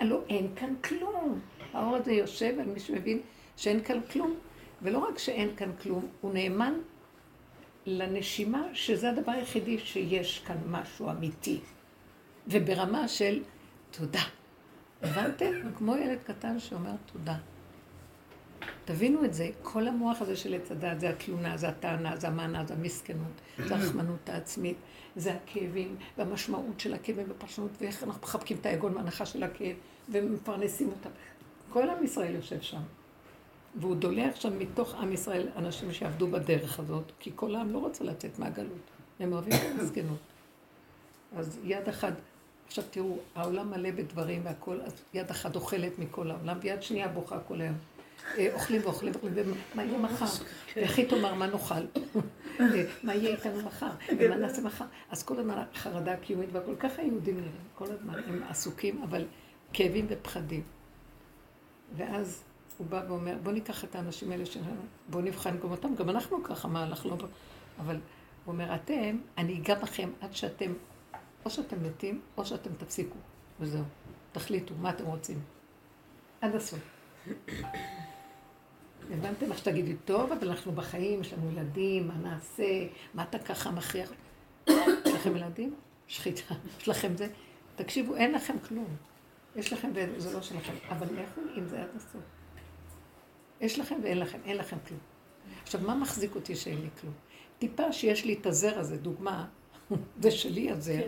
הלוא אין כאן כלום. האור הזה יושב על מי שמבין שאין כאן כלום. ולא רק שאין כאן כלום, הוא נאמן לנשימה, שזה הדבר היחידי שיש כאן משהו אמיתי. וברמה של תודה. הבנתם? כמו ילד קטן שאומר תודה. תבינו את זה, כל המוח הזה של עץ הדת, זה התלונה, זה הטענה, זה המענה, זה המסכנות, זה הרחמנות העצמית, זה הכאבים, והמשמעות של הכאבים בפרשנות, ואיך אנחנו מחבקים את היגון מהנחה של הכאב, ומפרנסים אותם. כל עם ישראל יושב שם. והוא דולה עכשיו מתוך עם ישראל אנשים שיעבדו בדרך הזאת, כי כל העם לא רוצה לצאת מהגלות. הם אוהבים את המסכנות. אז יד אחת עכשיו תראו, העולם מלא בדברים והכל, אז יד אחת אוכלת מכל העולם, ויד שנייה בוכה כל היום. אה, אוכלים ואוכלים ואוכלים, ומה יהיה מחר? והכי תאמר מה נאכל? אה, מה יהיה איתנו מחר? ומה נעשה מחר? אז כל הזמן החרדה הקיומית והכל, ככה היהודים נראים, כל הזמן הם עסוקים, אבל כאבים ופחדים. ואז הוא בא ואומר, בוא ניקח את האנשים האלה שלנו, בוא נבחן גם אותם, גם אנחנו ככה, מה הלך לא... אבל הוא אומר, אתם, אני אגע בכם עד שאתם או שאתם מתים, או שאתם תפסיקו, וזהו. תחליטו מה אתם רוצים. עד הסוף. הבנתם? איך שתגידי, טוב, אבל אנחנו בחיים, יש לנו ילדים, מה נעשה? מה אתה ככה מכריח? יש לכם ילדים? שחיטה. יש לכם זה? תקשיבו, אין לכם כלום. יש לכם וזה לא שלכם. אבל לכו עם זה עד הסוף. יש לכם ואין לכם, אין לכם כלום. עכשיו, מה מחזיק אותי שאין לי כלום? טיפה שיש לי את הזר הזה, דוגמה, זה שלי הזר,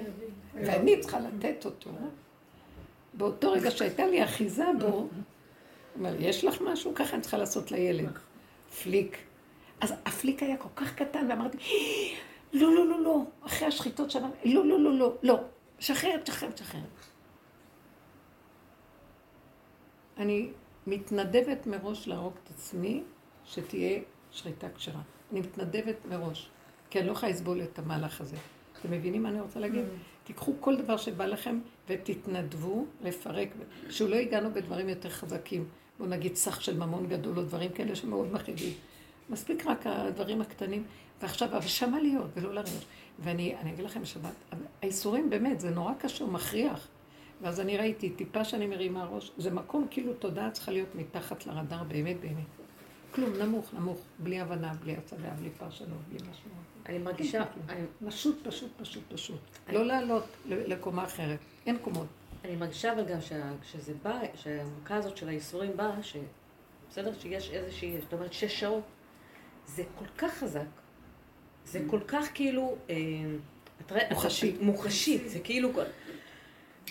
ואני צריכה לתת אותו. באותו רגע שהייתה לי אחיזה בו, אומר, יש לך משהו? ככה אני צריכה לעשות לילד. פליק. אז הפליק היה כל כך קטן, ואמרתי, לא, לא, לא, לא, אחרי השחיטות שאמרתי, לא, לא, לא, לא, לא, שחרר, שחרר, שחרר. אני מתנדבת מראש להרוג את עצמי, שתהיה שחיטה כשרה. אני מתנדבת מראש, כי אני לא יכולה לסבול את המהלך הזה. אתם מבינים מה אני רוצה להגיד? Mm. תיקחו כל דבר שבא לכם ותתנדבו לפרק, שהוא לא הגענו בדברים יותר חזקים. בואו נגיד סך של ממון גדול או דברים כאלה שמאוד מחידים. מספיק רק הדברים הקטנים, ועכשיו, אבל שמה להיות ולא לראות. ואני אגיד לכם שבת, האיסורים באמת, זה נורא קשה, הוא מכריח. ואז אני ראיתי, טיפה שאני מרימה ראש, זה מקום כאילו תודעה צריכה להיות מתחת לרדאר, באמת באמת. כלום, נמוך, נמוך, בלי הבנה, בלי הצגה, בלי פרשנות, בלי משמעות. אני מרגישה, כן, אני- פשוט, פשוט, פשוט, פשוט. לא לעלות לקומה אחרת. אין קומות. אני מרגישה אבל גם שכשזה בא, שהמכה הזאת של הייסורים באה, ש... בסדר? שיש איזושהי, זאת אומרת, שש שעות, זה כל כך חזק, זה כל כך כאילו... אה, מוחשי. מוחשית, זה כאילו...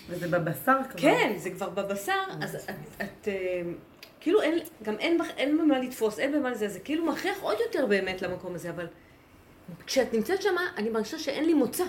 וזה בבשר כבר. כן, זה כבר בבשר, אז את, את אה, כאילו אין, גם אין במה לתפוס, אין במה לזה, זה כאילו מכריח עוד יותר באמת למקום הזה, אבל כשאת נמצאת שמה, אני מרגישה שאין לי מוצא.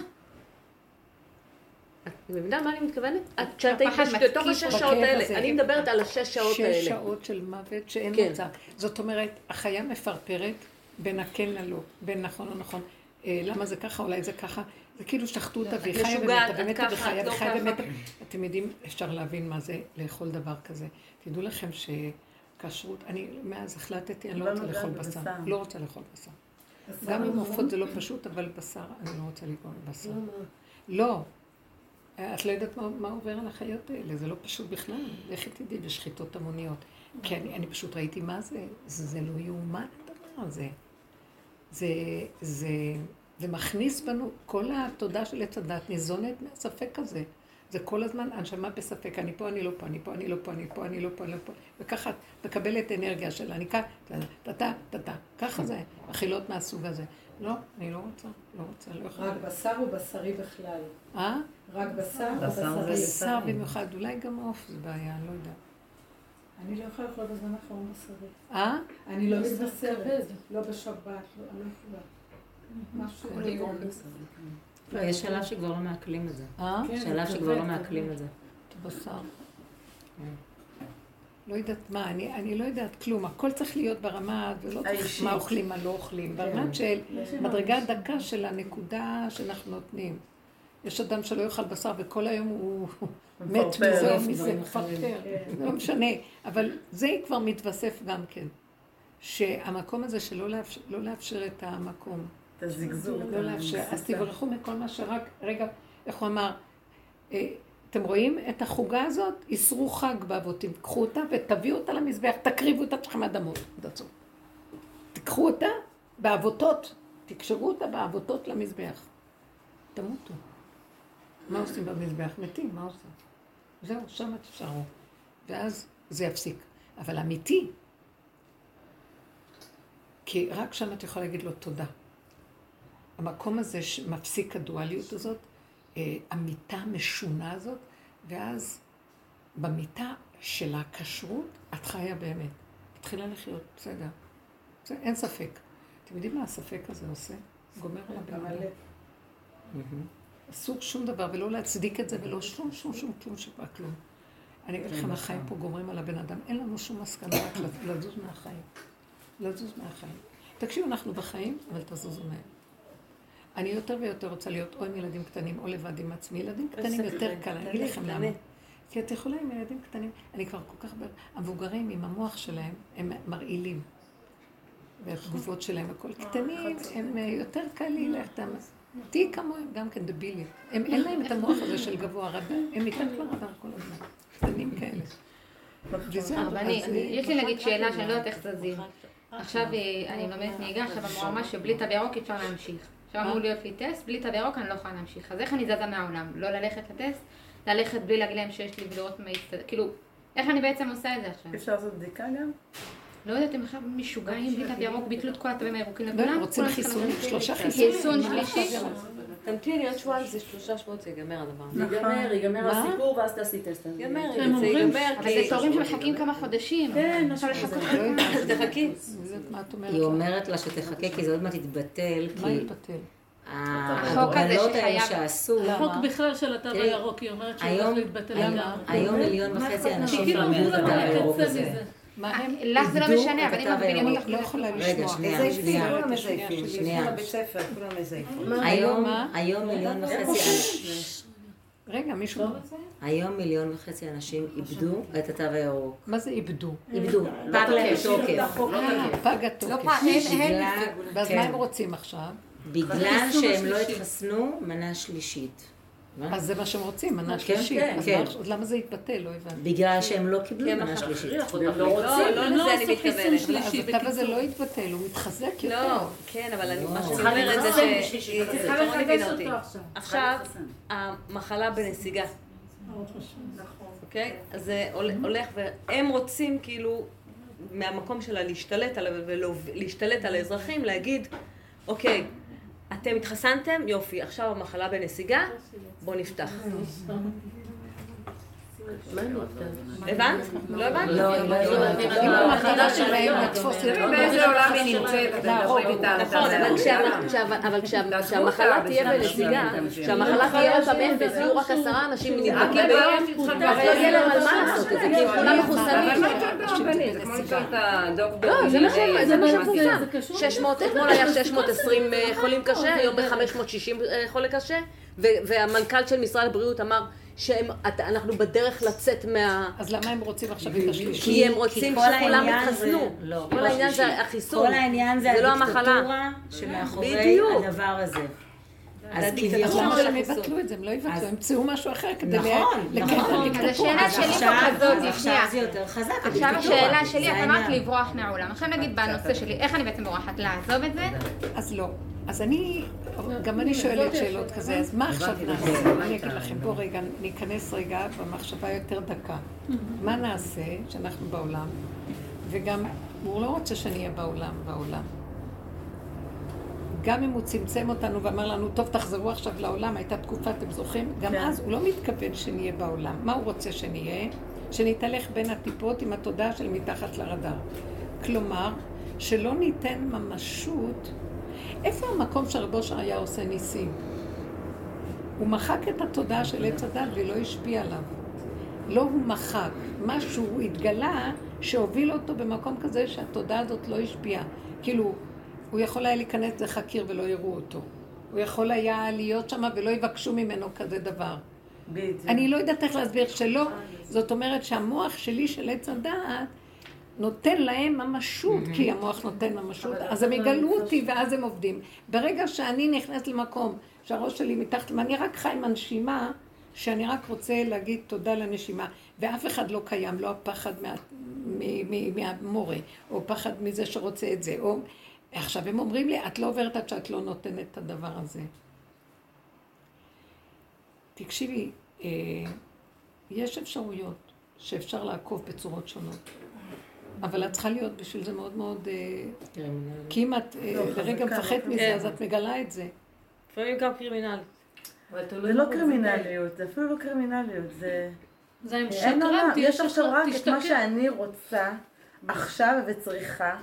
את מבינה מה אני מתכוונת? את- כשאת היית בתוך השש שעות האלה. אני מדברת על השש שעות שש האלה. שעות של מוות שאין כן. מוצא. זאת אומרת, החיה מפרפרת בין הכן ללא, בין נכון או נכון. אה, למה זה ככה, אולי זה ככה. זה כאילו שחטו אותה והיא חיה ומתה, ומתה וחיה לא וחיה. ומתה. אתם יודעים, אפשר להבין מה זה לאכול דבר כזה. תדעו לכם שכשרות, אני מאז החלטתי, אני לא לא רוצה לאכול בשר. לא רוצה לאכול בשר. גם עם נכון? עופות זה לא פשוט, אבל בשר, אני לא רוצה לגרום בשר. לא. את לא יודעת מה, מה עובר על החיות האלה, זה לא פשוט בכלל. לכי תדעי בשחיטות המוניות. כי אני, אני פשוט ראיתי מה זה, זה, זה לא יאומן הדבר הזה. זה, זה, זה מכניס בנו, כל התודה של עץ הדת ניזונת מהספק הזה. זה כל הזמן הנשמה בספק, אני פה, אני לא פה, אני פה, אני לא פה, אני פה, אני לא פה, אני לא פה. וככה את מקבלת אנרגיה שלה, אני כאן, טה-טה, טה-טה. ככה זה, אכילות מהסוג הזה. לא, אני לא רוצה, לא רוצה, לא יכולה. רק בשר או בשרי בכלל? אה? רק בשר או בשר זה בשרי? בשר במיוחד, אולי גם עוף זה בעיה, אני לא יודעת. אני לא יכולה לאכול בזמן האחרון בשרי. אה? אני לא מתבשרת, לא בשבת, לא, אני לא יכולה. משהו לא יגרום. לא, יש שלב שכבר לא מעכלים את זה. אה? כן, שלב שכבר לא מעכלים את זה. את הבשר. לא יודעת מה, אני, אני לא יודעת כלום, הכל צריך להיות ברמה, ולא צריך. מה אוכלים, מה לא אוכלים, ברמה של מדרגה דקה של הנקודה שאנחנו נותנים. יש אדם שלא יאכל בשר וכל היום הוא מת. מזה, דברים מזה. מפרפר, לא משנה, אבל זה כבר מתווסף גם כן. שהמקום הזה שלא לאפשר, לא לאפשר את המקום, את הזגזוג. לא לאפשר, אז תברחו מכל מה שרק, רגע, איך הוא אמר, אה, אתם רואים את החוגה הזאת? איסרו חג באבותים, קחו אותה ותביאו אותה למזבח, תקריבו את עצמכם אדמות, דצו. תיקחו אותה בעבותות, תקשרו אותה בעבותות למזבח. תמותו. מה עושים במזבח? מתים, מה עושים? זהו, שם תשארו. ואז זה יפסיק. אבל אמיתי, כי רק שם את יכולה להגיד לו תודה. המקום הזה שמפסיק הדואליות הזאת, אה, המיטה המשונה הזאת, ואז במיטה של הכשרות את חיה באמת. מתחילה לחיות, בסדר. זה, אין ספק. אתם יודעים מה הספק הזה עושה? גומר על הבן אדם. אסור שום דבר, ולא להצדיק את זה, ולא שום, שום, שום, כלום שבא כלום. אני אגיד לכם, החיים פה גומרים על הבן אדם. אין לנו שום מסקנה, רק לזוז מהחיים. לזוז מהחיים. תקשיבו, אנחנו בחיים, אבל תזוזו מהם. אני יותר ויותר רוצה להיות או עם ילדים קטנים או לבד עם עצמי. ילדים קטנים יותר קל, אני אגיד לכם למה. כי את יכולה עם ילדים קטנים, אני כבר כל כך... המבוגרים עם המוח שלהם, הם מרעילים. והתגובות שלהם, הכל קטנים, הם אה, יותר קל לי ללכת... תהיי כמוהם, גם כן דבילים. הם אין להם את המוח הזה של גבוה רדאר, הם מתחת לרדאר כל הזמן. קטנים כאלה. אה, יש לי נגיד שאלה שאני לא יודעת איך זזים. עכשיו אה, אני לומדת נהיגה, עכשיו אמרו ממש שבלי תו ירוק אפשר להמשיך. עכשיו אמור להיות לי טסט, בלי תו ירוק אני לא יכולה להמשיך. אז איך אני זזה מהעולם? לא ללכת לטסט, ללכת בלי להגיד להם שיש לי ולראות מה יסתדר, כאילו, איך אני בעצם עושה את זה עכשיו? אפשר לעשות בדיקה גם? לא יודעת אם עכשיו משוגעים בלי תו ירוק, ביטלו את כל התווים הירוקים לא, לכולם. רוצים חיסון, שלושה. חיסונים. חיסון שלישי. תמתיני עוד שבועיים, זה שלושה שבועות, זה ייגמר הדבר הזה. ייגמר, ייגמר מה? הסיפור ואז תעשי טסט. ייגמר, זה ייגמר, אבל זה. תורים שמחכים כמה חודשים. כן, עכשיו לחכות. תחכי. היא אומרת לה שתחכה כי זה עוד מעט יתבטל, מה יתבטל? החוק הזה ההגבלות האלה שחייב- שעשו, החוק בכלל של התו תראי, הירוק, היא אומרת שהוא הולך להתבטל לגמרי. היום מיליון וחצי אנשים אמרו את התו הירוק הזה. מה הם? לך זה לא משנה, אבל אם הירוק. אותך לא יכולה רגע, לשמוע. שנייה, מזייפים, שנייה. כולם שנייה, מזייפים. שנייה. כולם מזייפים. היום, מה? היום מיליון וחצי אנשים, רגע, מישהו... היום מיליון וחצי אנשים איבדו את התו הירוק. מה זה איבדו? איבדו, פג להם תוקף. אה, פג התוקף. ואז כן. מה הם רוצים עכשיו? בגלל שהם לא התחסנו, מנה שלישית. מה? אז זה מה שהם רוצים, מנה כן, שלישית. כן, אז כן. למה זה יתבטל? לא הבנתי. בגלל שהם לא קיבלו מנה שלישית. לא רוצים. לא, לא לזה אני מתכוונת. אז הקו הזה לא יתבטל, הוא מתחזק יותר. לא, כן, אבל אני- מה שאני צריכה אומרת זה שהיא. שרון הבינה אותי. עכשיו. עכשיו, המחלה בנסיגה, אוקיי? אז זה הול- הולך, והם רוצים כאילו, מהמקום שלה להשתלט על, ולהשתלט על האזרחים, להגיד, אוקיי, אתם התחסנתם? יופי, עכשיו המחלה בנסיגה, בואו נפתח. הבנת? לא הבנת? לא, לא נכון, אבל כשה- כשה- אבל כשה- כשהמחלה תהיה בנסיגה, כשהמחלה תהיה עוד פעם אפס, יהיו רק עשרה אנשים נדבקים. ביום, אז לא יהיה להם על מה לעשות את זה, כי הם כולם מחוסנים. הדוקטור. לא, זה מה זה מה שמפורסם. זה קשור. 600, אתמול היה 620 אה, חולים קשה, היום ב-560 חולה קשה, והמנכ"ל של משרד הבריאות אמר שאנחנו בדרך לצאת מה... אז למה הם רוצים עכשיו את השלישי? כי הם רוצים שכולם יתחסנו. לא, כל לא העניין. זה החיסון. כל העניין זה זה לא המחלה. הדיקטטורה שמאחורי בדיוק. הדבר הזה. אז אז כביכול... למה שהם. יבטלו את זה? הם לא יבטלו, אז- הם ימצאו משהו אחר כדי נכון, לקיים נכון. את אז הדיקטטורה. השאלה שלי עכשיו- פה כזאת, אז שנייה. עכשיו זה יותר חזק. עכשיו. השאלה שלי, את אמרת. לברוח מהעולם. עכשיו נגיד בנושא שלי, איך אני בעצם בורחת לעזוב את זה? אז לא. אז אני, גם אני שואלת שאלות כזה, אז מה עכשיו נעשה? אני אגיד לכם, בואו רגע, ניכנס רגע במחשבה יותר דקה. מה נעשה שאנחנו בעולם, וגם, הוא לא רוצה שנהיה בעולם, בעולם. גם אם הוא צמצם אותנו ואמר לנו, טוב, תחזרו עכשיו לעולם, הייתה תקופה, אתם זוכרים? גם אז הוא לא מתכוון שנהיה בעולם. מה הוא רוצה שנהיה? שנתהלך בין הטיפות עם התודעה של מתחת לרדאר. כלומר, שלא ניתן ממשות. איפה המקום שרב אושר היה עושה ניסים? הוא מחק את התודעה של עץ הדת והיא לא השפיעה עליו. לא הוא מחק, משהו התגלה שהוביל אותו במקום כזה שהתודעה הזאת לא השפיעה. כאילו, הוא יכול היה להיכנס הקיר ולא יראו אותו. הוא יכול היה להיות שם ולא יבקשו ממנו כזה דבר. בדיוק. אני לא יודעת איך להסביר שלא. זאת אומרת שהמוח שלי של עץ הדעת נותן להם ממשות, כי המוח נותן ממשות, אז הם יגלו אותי ואז הם עובדים. ברגע שאני נכנסת למקום שהראש שלי מתחת, ואני רק חי עם הנשימה, שאני רק רוצה להגיד תודה לנשימה, ואף אחד לא קיים, לא הפחד מה, מ, מ, מהמורה, או פחד מזה שרוצה את זה, או... עכשיו הם אומרים לי, את לא עוברת עד שאת לא נותנת את הדבר הזה. תקשיבי, אה, יש אפשרויות שאפשר לעקוב בצורות שונות, אבל את צריכה להיות בשביל זה מאוד מאוד... אה, כי אם את אה, לא, לרגע חזקה, מפחדת לא מזה, כן. אז את מגלה את זה. לפעמים גם קרימינל. זה לא קרימינליות, זה אפילו לא קרימינליות, זה... זה עולם, שקרן, יש עכשיו רק את מה. שאני רוצה עכשיו וצריכה.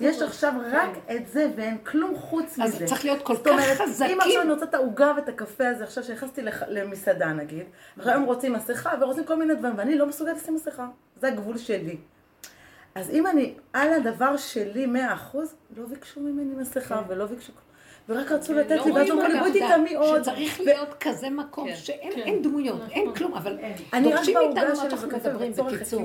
יש עכשיו רק את זה ואין כלום חוץ אז מזה. צריך להיות כל זאת כך אומרת, חזקים. אם עכשיו אני רוצה את העוגה ואת הקפה הזה, עכשיו שנכנסתי למסעדה נגיד, עכשיו הם רוצים מסכה ורוצים כל מיני דברים, ואני לא מסוגלת לשים מסכה. זה הגבול שלי. אז אם אני על הדבר שלי מאה אחוז, לא ביקשו ממני מסכה ולא ביקשו... ורק רצו לתת לי, ואז אמרו לי בואי תטעמי עוד. שצריך להיות כזה מקום כן. שאין אין דמויות, אין כלום, אבל דורשים מאיתנו מה שאנחנו מדברים בקיצור.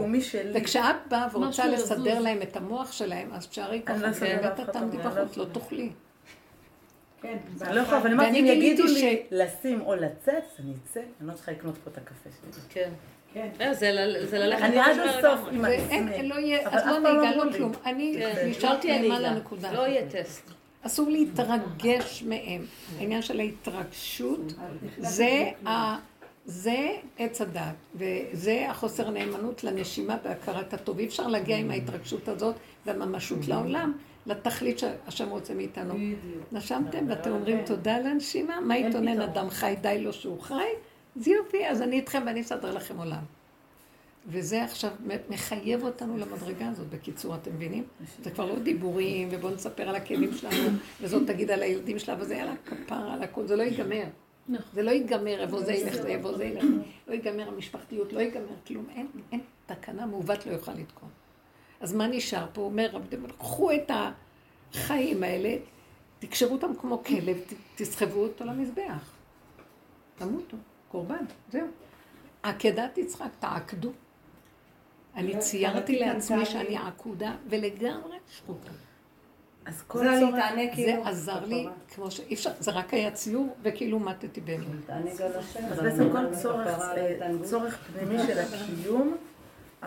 וכשאת באה ורוצה לסדר. להם את המוח שלהם, אז תשארי לא ככה, ובאת אחד, תעמדי לא בחוץ, לא יכולה. תוכלי. כן, לא יכולה, אבל אמרתי, אם יגידו לי לשים או לצאת, אני אצא, אני לא צריכה לקנות פה את הקפה שלי. כן. כן. אה, זה ללכת אני עד הסוף. עם עצמי. לא לא לא נהיגה, אמרו לא לי. כלום. אני כן. נשארתי נהיגה. לנקודה. לא יהיה טסט. אסור להתרגש מהם. העניין של ההתרגשות, זה ה... זה עץ הדת, וזה החוסר הנאמנות לנשימה והכרת הטוב. אי אפשר להגיע עם ההתרגשות הזאת והממשות לעולם, לתכלית שהשם רוצה מאיתנו. נשמתם ואתם אומרים תודה לנשימה? מה יתונן אדם חי, די לו שהוא חי? אז יופי, אז אני איתכם ואני אסדר לכם עולם. וזה עכשיו מחייב אותנו למדרגה הזאת, בקיצור, אתם מבינים? זה כבר לא דיבורים, ובואו נספר על הכלים שלנו, וזאת תגיד על הילדים שלה, וזה על הכפרה, על הכול, זה לא ייגמר. זה לא ייגמר, איפה זה ילך, זה איפה זה ילך. לא ייגמר המשפחתיות, לא ייגמר כלום. אין, אין תקנה מעוות לא יוכל לתקון. אז מה נשאר פה? אומר רב דמון, קחו את החיים האלה, תקשרו אותם כמו כלב, תסחבו אותו למזבח. תמותו, קורבן, זהו. עקדת יצחק, תעקדו. אני ציירתי לעצמי שאני עקודה ולגמרי שחוטה. אז כל זה צורך... להתענג זה כאילו. עזר לי, כמו שאי אפשר, זה רק היה ציור, וכאילו מתתי באמת. אז בעצם כל צורך, אה. צורך פנימי של הקיום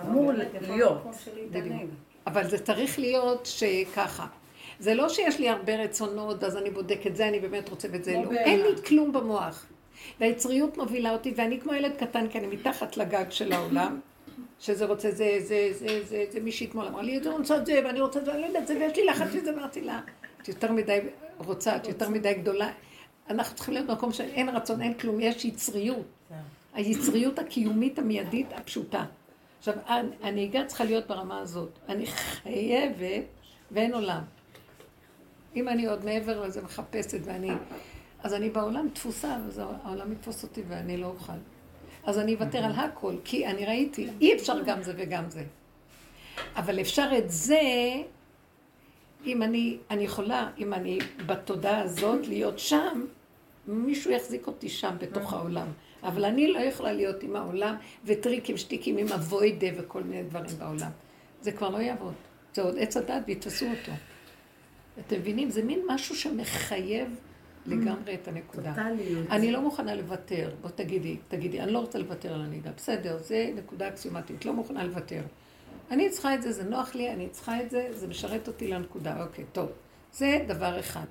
אמור להיות. בדיוק. אבל זה צריך להיות שככה. זה לא שיש לי הרבה רצונות, אז אני בודק את זה, אני באמת רוצה ואת זה לא לא. אין לי כלום במוח. והיצריות מובילה אותי, ואני כמו ילד קטן, כי אני מתחת לגג של העולם, שזה רוצה זה, זה, זה, זה, זה, מישהי אתמול אמרה לי, אני רוצה את זה, ואני רוצה את זה, אני לא יודעת זה, ויש לי לחץ שזה, ואמרתי לה, את יותר מדי רוצה, את יותר מדי גדולה. אנחנו צריכים להיות במקום שאין רצון, אין כלום, יש יצריות. היצריות הקיומית המיידית הפשוטה. עכשיו, הנהיגה צריכה להיות ברמה הזאת. אני חייבת, ואין עולם. אם אני עוד מעבר לזה מחפשת ואני... אז אני בעולם תפוסה, אז העולם יתפוס אותי ואני לא אוכל. אז אני אוותר על הכל, כי אני ראיתי, אי אפשר גם זה וגם זה. אבל אפשר את זה, אם אני, אני יכולה, אם אני בתודעה הזאת, להיות שם, מישהו יחזיק אותי שם בתוך העולם. אבל אני לא יכולה להיות עם העולם וטריקים, שטיקים עם אבוידה וכל מיני דברים בעולם. זה כבר לא יעבוד. זה עוד עץ הדת ויתפסו אותו. אתם מבינים? זה מין משהו שמחייב לגמרי את הנקודה. טוטליות. אני לא מוכנה לוותר. בוא תגידי, תגידי, אני לא רוצה לוותר על הנהיגה. בסדר, זה נקודה אקסיומטית, לא מוכנה לוותר. אני צריכה את זה, זה נוח לי, אני צריכה את זה, זה משרת אותי לנקודה. אוקיי, טוב. זה דבר אחד.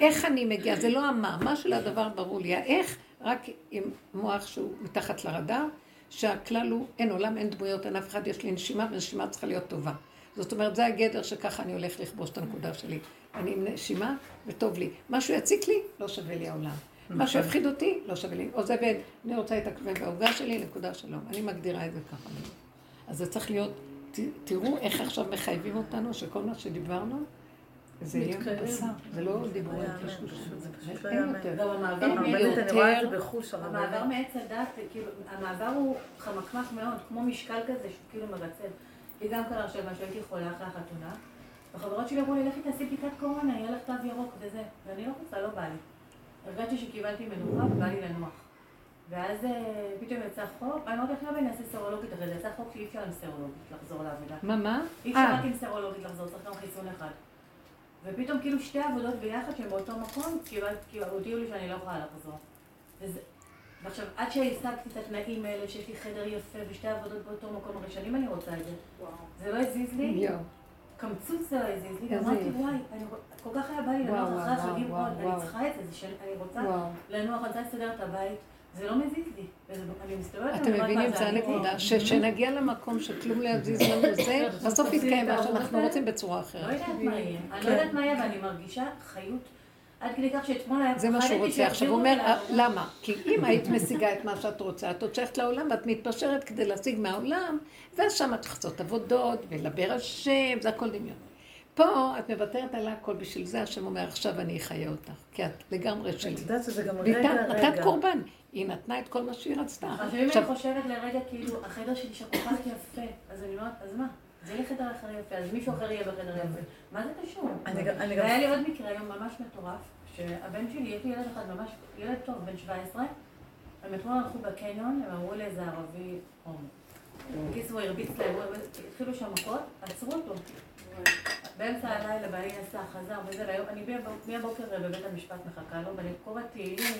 איך אני מגיעה, זה לא המה, מה של הדבר ברור לי, האיך, רק עם מוח שהוא מתחת לרדאר, שהכלל הוא, אין עולם, אין דמויות, אין אף אחד, יש לי נשימה, ונשימה צריכה להיות טובה. זאת אומרת, זה הגדר שככה אני הולך לכבוש את הנקודה שלי. אני עם נשימה, וטוב לי. משהו יציק לי, לא שווה לי העולם. משהו יפחיד אותי, לא שווה לי. עוזבת, אני רוצה את הכבד בעוגה שלי, נקודה שלום. אני מגדירה את זה ככה. אז זה צריך להיות, ת, תראו איך עכשיו מחייבים אותנו, שכל מה שדיברנו, זה יהיה בשר, זה לא דיבורים קשקושים. זה פשוט לא אין. יותר. המעבר אין יותר. המעבר. מעץ הדת, כאילו, המעבר הוא חמקמק מאוד, כמו משקל כזה שהוא כאילו מרצב. לי גם קרה עכשיו שהייתי חולה אחרי החתונה, והחברות שלי אמרו לי, לכי תעשי בדיקת קורונה, יהיה לך תו ירוק וזה. ואני לא רוצה, לא בא לי. הרגשתי שקיבלתי מנוחה ובא לי לנוח. ואז אה, פתאום יצא חוק, אני אמרתי, עכשיו אני אעשה סרולוגית, הרי זה יצא חוק שאי אפשר עם סרולוגית לחזור לעבודה. מה, מה? אי אפשר רק עם סרולוגית לחזור, צריך גם חיסון אחד. ופתאום כאילו שתי עבודות ביחד שהן באותו מקום, כאילו הודיעו לי שאני לא יכולה לחזור. וזה, ועכשיו, עד שהשגתי את התנאים האלה, שיש לי חדר יפה ושתי עבודות באותו מקום, הרי שנים אני רוצה את זה. זה לא הזיז לי, יואו. קמצוץ זה לא הזיז לי, ואמרתי, יופי. וואי, אני כל כך היה בא לי לנוח אחרי החגים עוד. אני צריכה את זה, שאני רוצה. לנוח, אני רוצה לסדר את הבית, זה לא מזיז לי. אני מסתובבת, אתם אני מבינים, זה אני- הנקודה, שכשנגיע למקום שכלום לא יזיז לנו זה, בסוף יתקיים מה שאנחנו רוצים בצורה לא אחרת. יודעת מה יהיה, אני לא יודעת מה יהיה, ואני מרגישה חיות עד כדי כך שאתמול היה זה מה שהוא רוצה. עכשיו הוא אומר, אותי "אה, למה? כי אם היית משיגה את מה שאת רוצה, את עוד שייכת לעולם ואת מתפשרת כדי להשיג מהעולם, ואז שם את לעשות עבודות, ולדבר השם, זה הכל דמיון. פה את מוותרת על הכל, בשביל זה השם אומר, עכשיו אני אחיה אותך, כי את לגמרי שלי. את יודעת שזה גם ואיתה רגע, נתת רגע. קורבן, היא נתנה את כל מה שהיא רצתה. עכשיו אם אני חושבת לרגע כאילו החדר שלי שם כל כך יפה, אז אני אומרת, אז מה? זה יהיה חדר אחר יפה, אז מישהו אחר יהיה בחדר יפה. מה זה קשור? והיה לי עוד מקרה היום ממש מטורף, שהבן שלי, יש לי ילד אחד ממש, ילד טוב, בן 17, הם אתמול הלכו בקניון, הם אמרו לאיזה ערבי הומו. בקיצור, הוא הרביץ להם, התחילו שם מכות, עצרו אותו. באמצע הלילה בעלי נסע, חזר וזה, והיום אני מהבוק- מהבוקר בבית המשפט מחכה לו, ואני קוראת תהילים,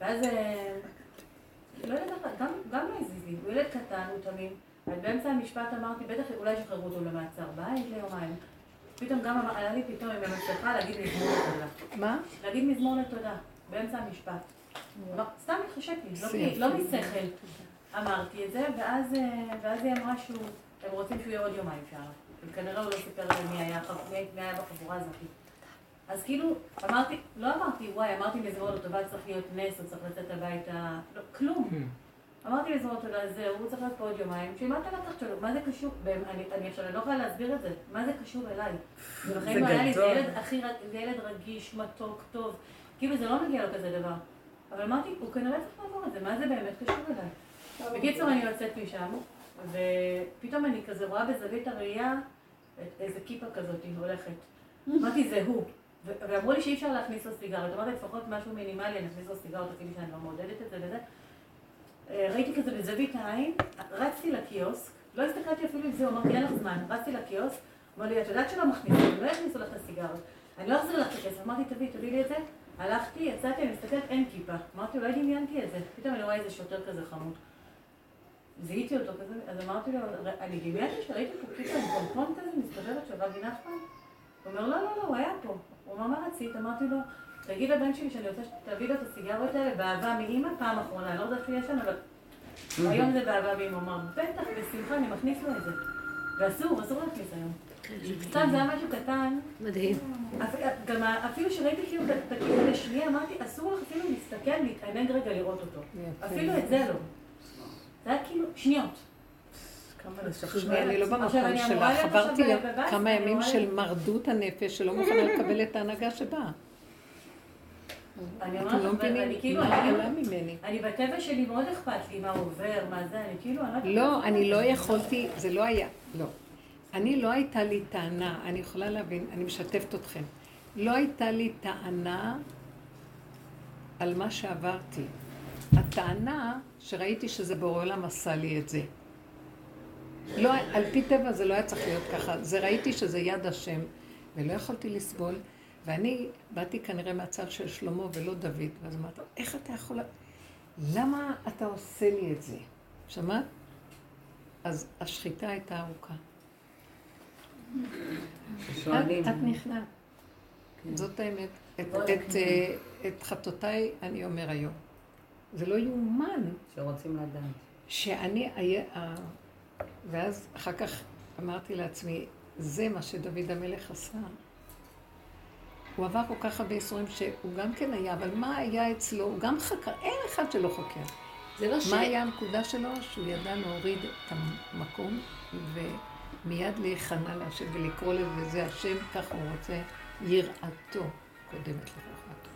ואז, אה, לא יודעת, גם, גם לא הזיז לי, הוא ילד קטן, הוא תמים, ובאמצע המשפט אמרתי, בטח אולי ישחררו אותו למעצר בית ליומיים. פתאום גם עלה לי פתאום עם המסכה להגיד מזמור לתודה. מה? להגיד מזמור לתודה, באמצע המשפט. לא, סתם התחשק לי, לא. לא משכל. אמרתי את זה, ואז, אה, ואז היא אמרה שהוא, הם רוצים שהוא יהיה עוד יומיים שם. וכנראה הוא לא סיפר להם מי היה היה בחבורה הזאת. אז כאילו, אמרתי, לא אמרתי, וואי, אמרתי מזמור לטובה צריך להיות נס, או צריך לצאת הביתה, לא, כלום. אמרתי מזמור לתודה, זהו, הוא צריך להיות פה עוד יומיים, שמה אתה לקחת שלו? מה זה קשור? באמת, אני, אני עכשיו אני לא יכולה להסביר את זה, מה זה קשור אליי? בחיים לא היה לי, זה גדול. ילד הכי, זה ילד רגיש, מתוק, טוב, כאילו זה לא מגיע לו כזה דבר. אבל אמרתי, הוא כנראה צריך לעבור את זה, מה זה באמת קשור אליי? בקיצור, אני יוצאת משם, ופתאום אני כזה רואה בזווית הראייה את- איזה כיפה כזאת הולכת. אמרתי, זה הוא. ואמרו לי שאי אפשר להכניס לו סיגריות. אמרתי, לפחות משהו מינימלי, אני אכניס לו סיגריות, אפילו שאני לא מעודדת את זה וזה. אה, ראיתי כזה בזווית העין, רצתי לקיוסק, לא הסתכלתי אפילו אם זה, אמרתי, אין לך זמן, רצתי לקיוסק, אמר לי, את יודעת שלא מכניסים, לא יכניסו לך את הסיגרות. אני לא אחזיר לך את הכסף. אמרתי, תביאי, תביאי לי את זה. הלכתי, יצאתי, אני מסתכלת, אין כיפה. אמרתי, אולי דמיינתי את זה. פתאום אני רואה איזה שוטר כזה חמוד. זיהיתי אותו כזה, אז אמרתי לו, אני דמיינתי שראיתי פה עם פומפון כזה, מסתובבת של רבי נחמן. הוא אומר, לא, לא, לא, הוא היה פה. הוא אמר, מה רצית? אמרתי לו, תגיד לבן שלי שאני רוצה שתביא לו את הסיגרות האלה באהבה מאימא פעם אחרונה, לא יודעת שהוא יש שם, אבל היום זה באהבה מאימא. הוא אמר, בטח, בשמחה, אני מכניס לו את זה. ואסור, אסור להכניס היום. סתם זה היה משהו קטן. מדהים. אפ- גם אפילו שראיתי כאילו את הכיוון השני, אמרתי, אסור לך אפילו להסתכל, להתענג רגע לראות אותו. אפילו את זה לא. זה היה כאילו שניות. תשמעי, אני לא במקום שלך. בבית, כמה ימים של מרדות הנפש שלא מוכנה לקבל את ההנהגה שבאה. אני אומרת לא ואני מבינים כאילו, אני- ממני. אני בטבע שלי מאוד אכפת לי מה עובר, מה זה, אני כאילו, אני יודעת- לא, אני לא יכולתי, זה לא היה, לא. אני לא הייתה לי טענה, אני יכולה להבין, אני משתפת אתכם. לא הייתה לי טענה על מה שעברתי. הטענה שראיתי שזה בורא עולם עשה לי את זה. לא, על פי טבע זה לא היה צריך להיות ככה, זה ראיתי שזה יד השם, ולא יכולתי לסבול, ואני באתי כנראה מהצד של שלמה ולא דוד, ואז אמרתי, איך אתה יכול... למה אתה עושה לי את זה? שמעת? אז השחיטה הייתה ארוכה. את, נכנעת. זאת האמת. את, את, אה, את חטאותיי אני אומר היום. זה לא יאומן שרוצים לדעת. שאני אהיה... ואז אחר כך אמרתי לעצמי, זה מה שדוד המלך עשה. הוא עבר כל כך הרבה ייסורים שהוא גם כן היה, אבל מה היה אצלו? הוא גם חקר, אין אחד שלא חוקר. זה לא ש... מה היה הנקודה שלו? שהוא ידע להוריד את המקום ומיד להיכנע להשם ולקרוא לזה, וזה השם, ככה הוא רוצה, יראתו קודמת לחוכמתו.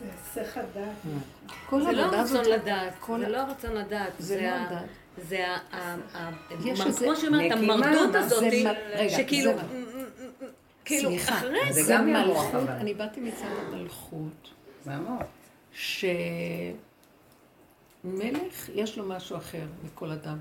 זה היסח הדעת. זה לא הזאת, הרצון לדעת, זה לא הרצון לדעת, זה לא ה- לדעת. זה ה... כמו שאומרת, המרדות הזאת, שכאילו, כאילו, סליחה, אחרי זה זה גם מלכות. אני באתי מצד המלכות. שמלך יש לו משהו אחר מכל אדם.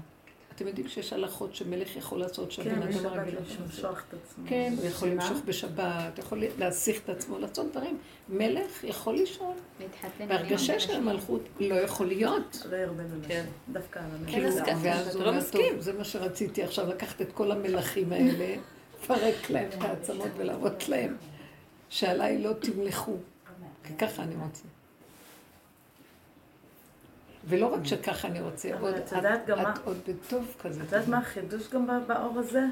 אתם יודעים שיש הלכות שמלך יכול לעשות שהבן כן, אדם בשבת רגיל לא יכול לעשות. למשוך את עצמו. כן, הוא יכול. למשוך בשבת, יכול להסיך את עצמו, לעשות דברים. מלך יכול לישון. להתחתן. בהרגשה של המלכות לא יכול להיות. לא ירבה לנשים. כן. דווקא על המלך. כאילו, ואז אתה הוא לא אומר, מסכים. טוב, זה מה שרציתי עכשיו, לקחת את כל המלכים האלה, לפרק להם את העצמות ולהראות להם שעליי לא תמלכו. כי ככה אני רוצה. ולא רק שככה אני רוצה, עוד, את גם מה- את עוד בטוב כזה. את יודעת מה החידוש גם באור הזה?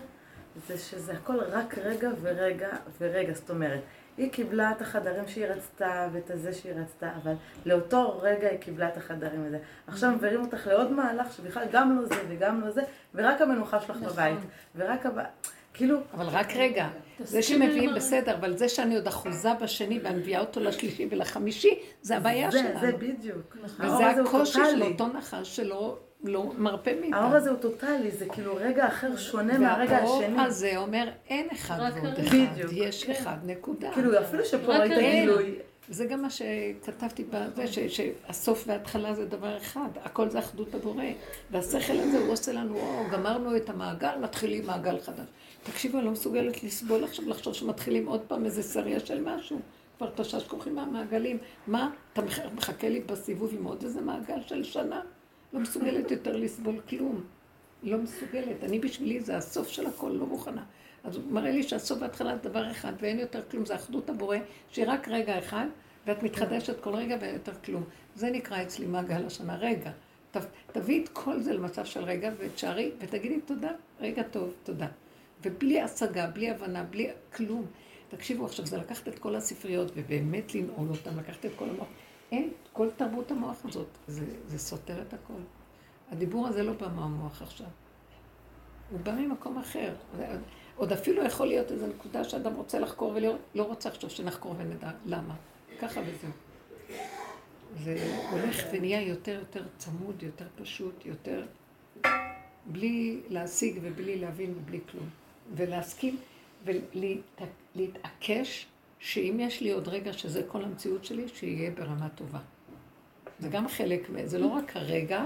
זה שזה הכל רק רגע ורגע ורגע. זאת אומרת, היא קיבלה את החדרים שהיא רצתה ואת הזה שהיא רצתה, אבל לאותו רגע היא קיבלה את החדרים הזה. עכשיו מביאים אותך לעוד מהלך שבכלל גם לא זה וגם לא זה, ורק המנוחה שלך בבית. ורק הבא... כאילו, אבל רק רגע, זה שמביאים בסדר, אבל זה שאני עוד אחוזה בשני ואני מביאה אותו לשלישי ולחמישי, זה הבעיה זה, שלנו. זה בדיוק. האור וזה הקושי של. אותו נחש שלא לא מרפה האור מאיתנו. הזה הוא טוטאלי, זה כאילו רגע אחר שונה מהרגע השני. והאור הזה אומר, אין אחד ועוד. אחד, בדיוק. יש אחד, נקודה. כאילו, אפילו שפה ראית. גילוי. זה גם מה שכתבתי בזה, ש- שהסוף וההתחלה זה דבר אחד, הכל זה אחדות הבורא. והשכל הזה הוא עושה לנו, או, גמרנו את המעגל, מתחילים מעגל חדש. תקשיבו, אני לא מסוגלת לסבול עכשיו, לחשוב שמתחילים עוד פעם איזה סריה של משהו. כבר תשש כוחים מהמעגלים. מה, אתה מח- מחכה לי בסיבוב עם עוד איזה מעגל של שנה? לא מסוגלת יותר לסבול כלום. לא מסוגלת. אני בשבילי זה הסוף של הכל, לא מוכנה. אז הוא מראה לי שהסוף וההתחלה זה דבר אחד, ואין יותר כלום, זה אחדות הבורא, שהיא רק רגע אחד, ואת מתחדשת כל רגע ואין יותר כלום. זה נקרא אצלי מעגל השנה, רגע. תביאי את כל זה למצב של רגע, ותשארי, ותגידי תודה, רגע טוב, תודה. ובלי השגה, בלי הבנה, בלי כלום. תקשיבו עכשיו, זה לקחת את כל הספריות ובאמת לנעול אותן, לקחת את כל המוח. אין, כל תרבות המוח הזאת, זה, זה סותר את הכל. הדיבור הזה לא בא מהמוח עכשיו. הוא בא ממקום אחר. עוד אפילו יכול להיות איזו נקודה שאדם רוצה לחקור ולא לא רוצה עכשיו שנחקור ונדע למה. ככה וזהו. זה הולך ונהיה יותר יותר צמוד, יותר פשוט, יותר... בלי להשיג ובלי להבין ובלי כלום. ולהסכים ולהתעקש שאם יש לי עוד רגע שזה כל המציאות שלי, שיהיה ברמה טובה. זה גם חלק, זה לא רק הרגע,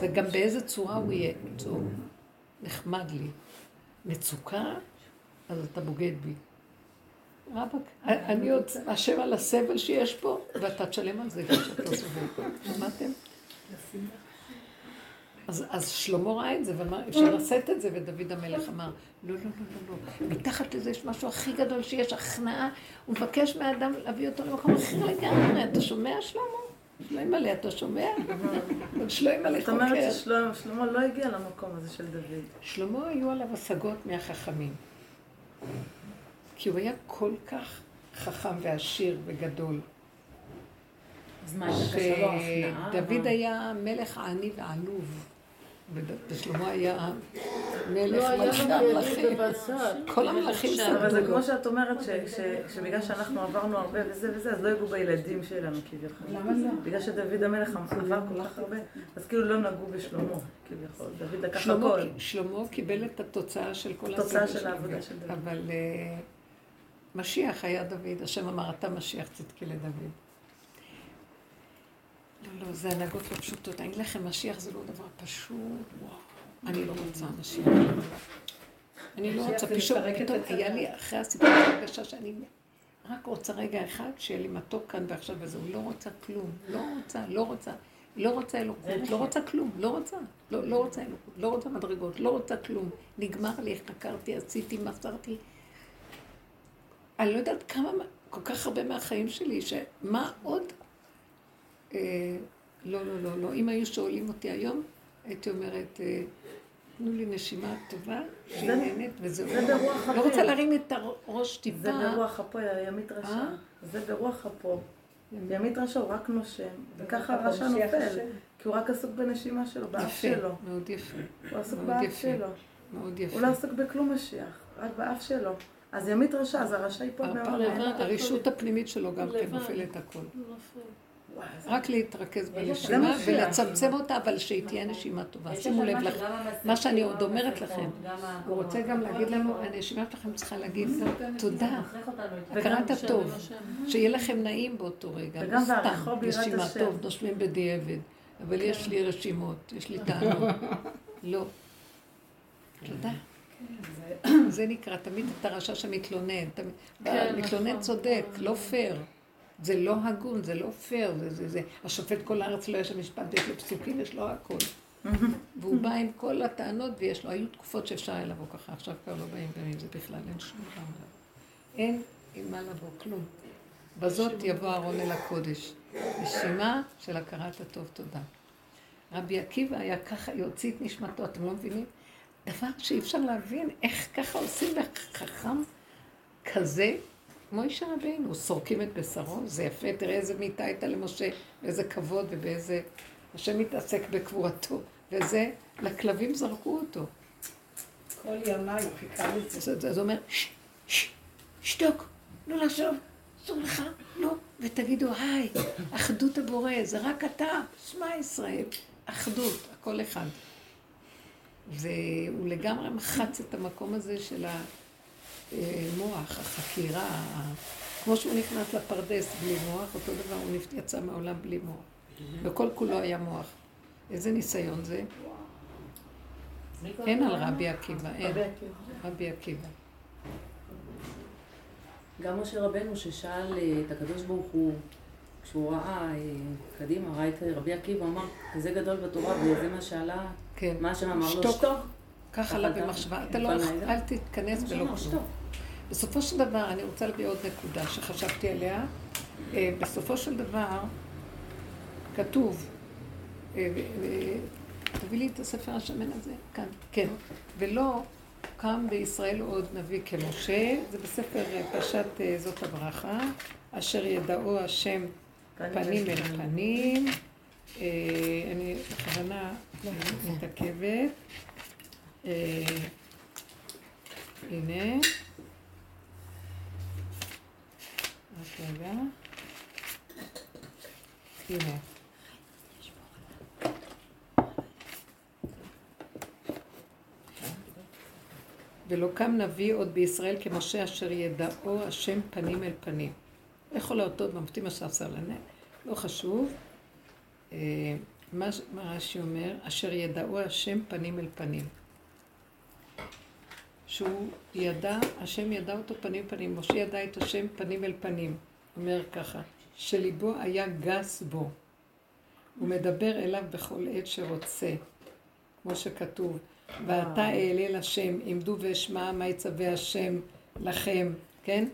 זה גם באיזה צורה הוא יהיה. טוב, נחמד לי. מצוקה, אז אתה בוגד בי. רבאק, אני עוד אשם על הסבל שיש פה, ואתה תשלם על זה גם שאתה סובל. שמעתם? אז, אז שלמה ראה את זה ואמר, אפשר לשאת את זה, ודוד המלך אמר, לא, לא, לא, לא, לא. מתחת לזה יש משהו הכי גדול שיש, הכנעה. הוא מבקש מהאדם להביא אותו למקום אחר לגמרי. אתה שומע, שלמה? שלמה מלא, אתה שומע? שלמה מלא זאת אומרת חוקר. ששלמה לא הגיע למקום הזה של דוד. שלמה היו עליו השגות מהחכמים. כי הוא היה כל כך חכם ועשיר וגדול. אז מה? שדוד? היה מלך עני ועלוב. ושלמה היה מלך לא היה מלכי המלכים. כל המלכים אבל זה. כמו שאת אומרת, שבגלל שאנחנו עברנו הרבה וזה וזה, אז לא יגעו בילדים שלנו כביכול. למה לא? בגלל שדוד המלך עבר כל כך הרבה, אז כאילו לא נגעו בשלמה כביכול. דוד לקח הכל. שלמה קיבל את התוצאה של כל התוצאה של העבודה של דוד. אבל אה, משיח היה דוד, השם אמר, אתה משיח צדקי לדוד. לא, לא, זה הנהגות לא פשוטות. אני אגיד לכם, משיח זה לא דבר פשוט, וואו. אני לא רוצה משיח. אני לא רוצה, פשוט, פתאום. היה לי אחרי הסיפור הרגשה שאני רק רוצה רגע אחד שיהיה לי מתוק כאן ועכשיו וזהו. לא רוצה כלום, לא רוצה, לא רוצה. לא רוצה אלוקות, לא רוצה כלום, לא רוצה. לא, לא רוצה אלוקות, לא רוצה מדרגות, לא רוצה כלום. נגמר לי, חקרתי, עשיתי, מסרתי. אני לא יודעת כמה, כל כך הרבה מהחיים שלי, שמה עוד? אה, לא, לא, לא, לא. אם היו שואלים אותי היום, הייתי אומרת, אה, תנו לי נשימה טובה, שהיא נהנית וזהו. זה ברוח לא אחרת. רוצה להרים את הראש טיפה. זה ברוח אפו, ימית רשע. אה? זה ברוח אפו. ימית רשע הוא רק נושם, וככה הרשע נופל. כי הוא רק עסוק בנשימה שלו, באף יפה, שלו. מאוד יפה, הוא עסוק באף. שלו. מאוד יפה. הוא לא עסוק בכלום משיח, רק באף שלו. אז ימית רשע, אז הרשע ייפול מהעולם. הרשות הפנימית שלו גם כן. נופלת הכל. רק להתרכז בנשימה. ולצמצם אותה, אבל שהיא תהיה נשימה טובה. שימו לב לך, מה שאני עוד אומרת לכם. הוא רוצה גם להגיד לנו, הנשימה שלכם צריכה להגיד תודה. הכרת הטוב, שיהיה לכם נעים באותו רגע, לא סתם נשימה. טוב, נושמים בדיעבד, אבל יש לי רשימות, יש לי טענות, לא. תודה. זה נקרא, תמיד את הרשע שמתלונן, המתלונן צודק, לא פייר. זה לא הגון, זה לא פייר, זה, זה, זה, השופט כל הארץ לא יש משפט, יש לו פסוקים, יש לו הכל. והוא בא עם כל הטענות ויש לו, היו תקופות שאפשר היה לבוא ככה, עכשיו כבר לא באים גם עם זה בכלל, אין שום דבר. אין עם מה לבוא, כלום. בזאת יבוא אהרון אל הקודש. נשימה של הכרת הטוב, תודה. רבי עקיבא היה ככה, יוציא את נשמתו, אתם לא מבינים? דבר שאי אפשר להבין, איך ככה עושים לחכם כזה, מוישה רבינו, סורקים את בשרו, זה יפה, תראה איזה מיטה הייתה למשה, באיזה כבוד ובאיזה... השם מתעסק בקבורתו, וזה, לכלבים זרקו אותו. כל ימיי הוא חיכה לזה. אז זה אומר, "ש- ש- שתוק, לא לחשוב, אסור לך, לא, ותגידו, היי, אחדות הבורא, זה רק אתה, שמע ישראל, אחדות, הכל אחד. והוא לגמרי מחץ את המקום הזה של המוח, החקירה, כמו שהוא נכנס לפרדס בלי מוח, אותו דבר הוא יצא מהעולם בלי מוח. וכל כולו היה מוח. איזה ניסיון זה? אין על רבי עקיבא, אין. רבי עקיבא. גם משה רבנו ששאל אה, את הקדוש ברוך הוא, כשהוא ראה אה, קדימה, ראה את רבי עקיבא, אמר, כזה גדול בתורה, וזה מה שעלה, כן. מה השם אמר לו, שתוק. ככה עלה במחשבה. אתה לא, בלילה? אל תתכנס ולא כלום. בסופו של דבר, אני רוצה להביא עוד נקודה שחשבתי עליה. אה, בסופו של דבר, כתוב, אה, אה, תביא לי את הספר השמן הזה, כאן, כן. ולא קם בישראל עוד נביא כמשה, זה בספר פרשת זאת הברכה, אשר ידעו השם פנים אל פנים. אני בכוונה מתעכבת. הנה. רק רגע. הנה. ולא קם נביא עוד בישראל כמשה אשר ידעו השם פנים אל פנים. לכל האותות במפתים אשר עשה לנה, לא חשוב. אה, מה רש"י אומר? אשר ידעו השם פנים אל פנים. שהוא ידע, השם ידע אותו פנים פנים, משה ידע את השם פנים אל פנים. אומר ככה, שליבו היה גס בו. הוא מדבר אליו בכל עת שרוצה, כמו שכתוב. ואתה אעלה לשם, עמדו ואשמע מה יצווה השם לכם, כן?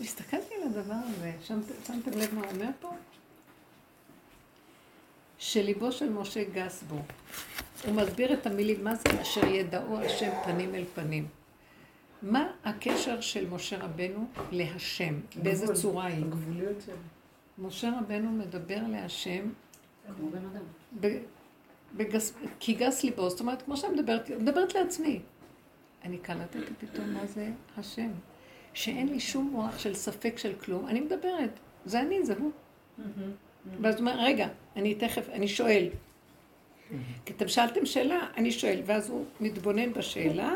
הסתכלתי על הדבר הזה, שמת, שמתם לב מה הוא אומר פה? שליבו של משה גס בו. הוא מסביר את המילים, מה זה אשר ידעו השם פנים אל פנים. מה הקשר של משה רבנו להשם? באיזה צורה היא? הגבוליות שלו. משה רבנו מדבר להשם כמו בן אדם. ב- בגס, כי גס ליבו, זאת אומרת, כמו שאני מדברת, מדברת לעצמי. אני קלטתי פתאום מה זה השם. שאין לי שום מוח של ספק של כלום, אני מדברת. זה אני, זה הוא. ואז הוא אומר, רגע, אני תכף, אני שואל. כי אתם שאלתם שאלה, אני שואל, ואז הוא מתבונן בשאלה,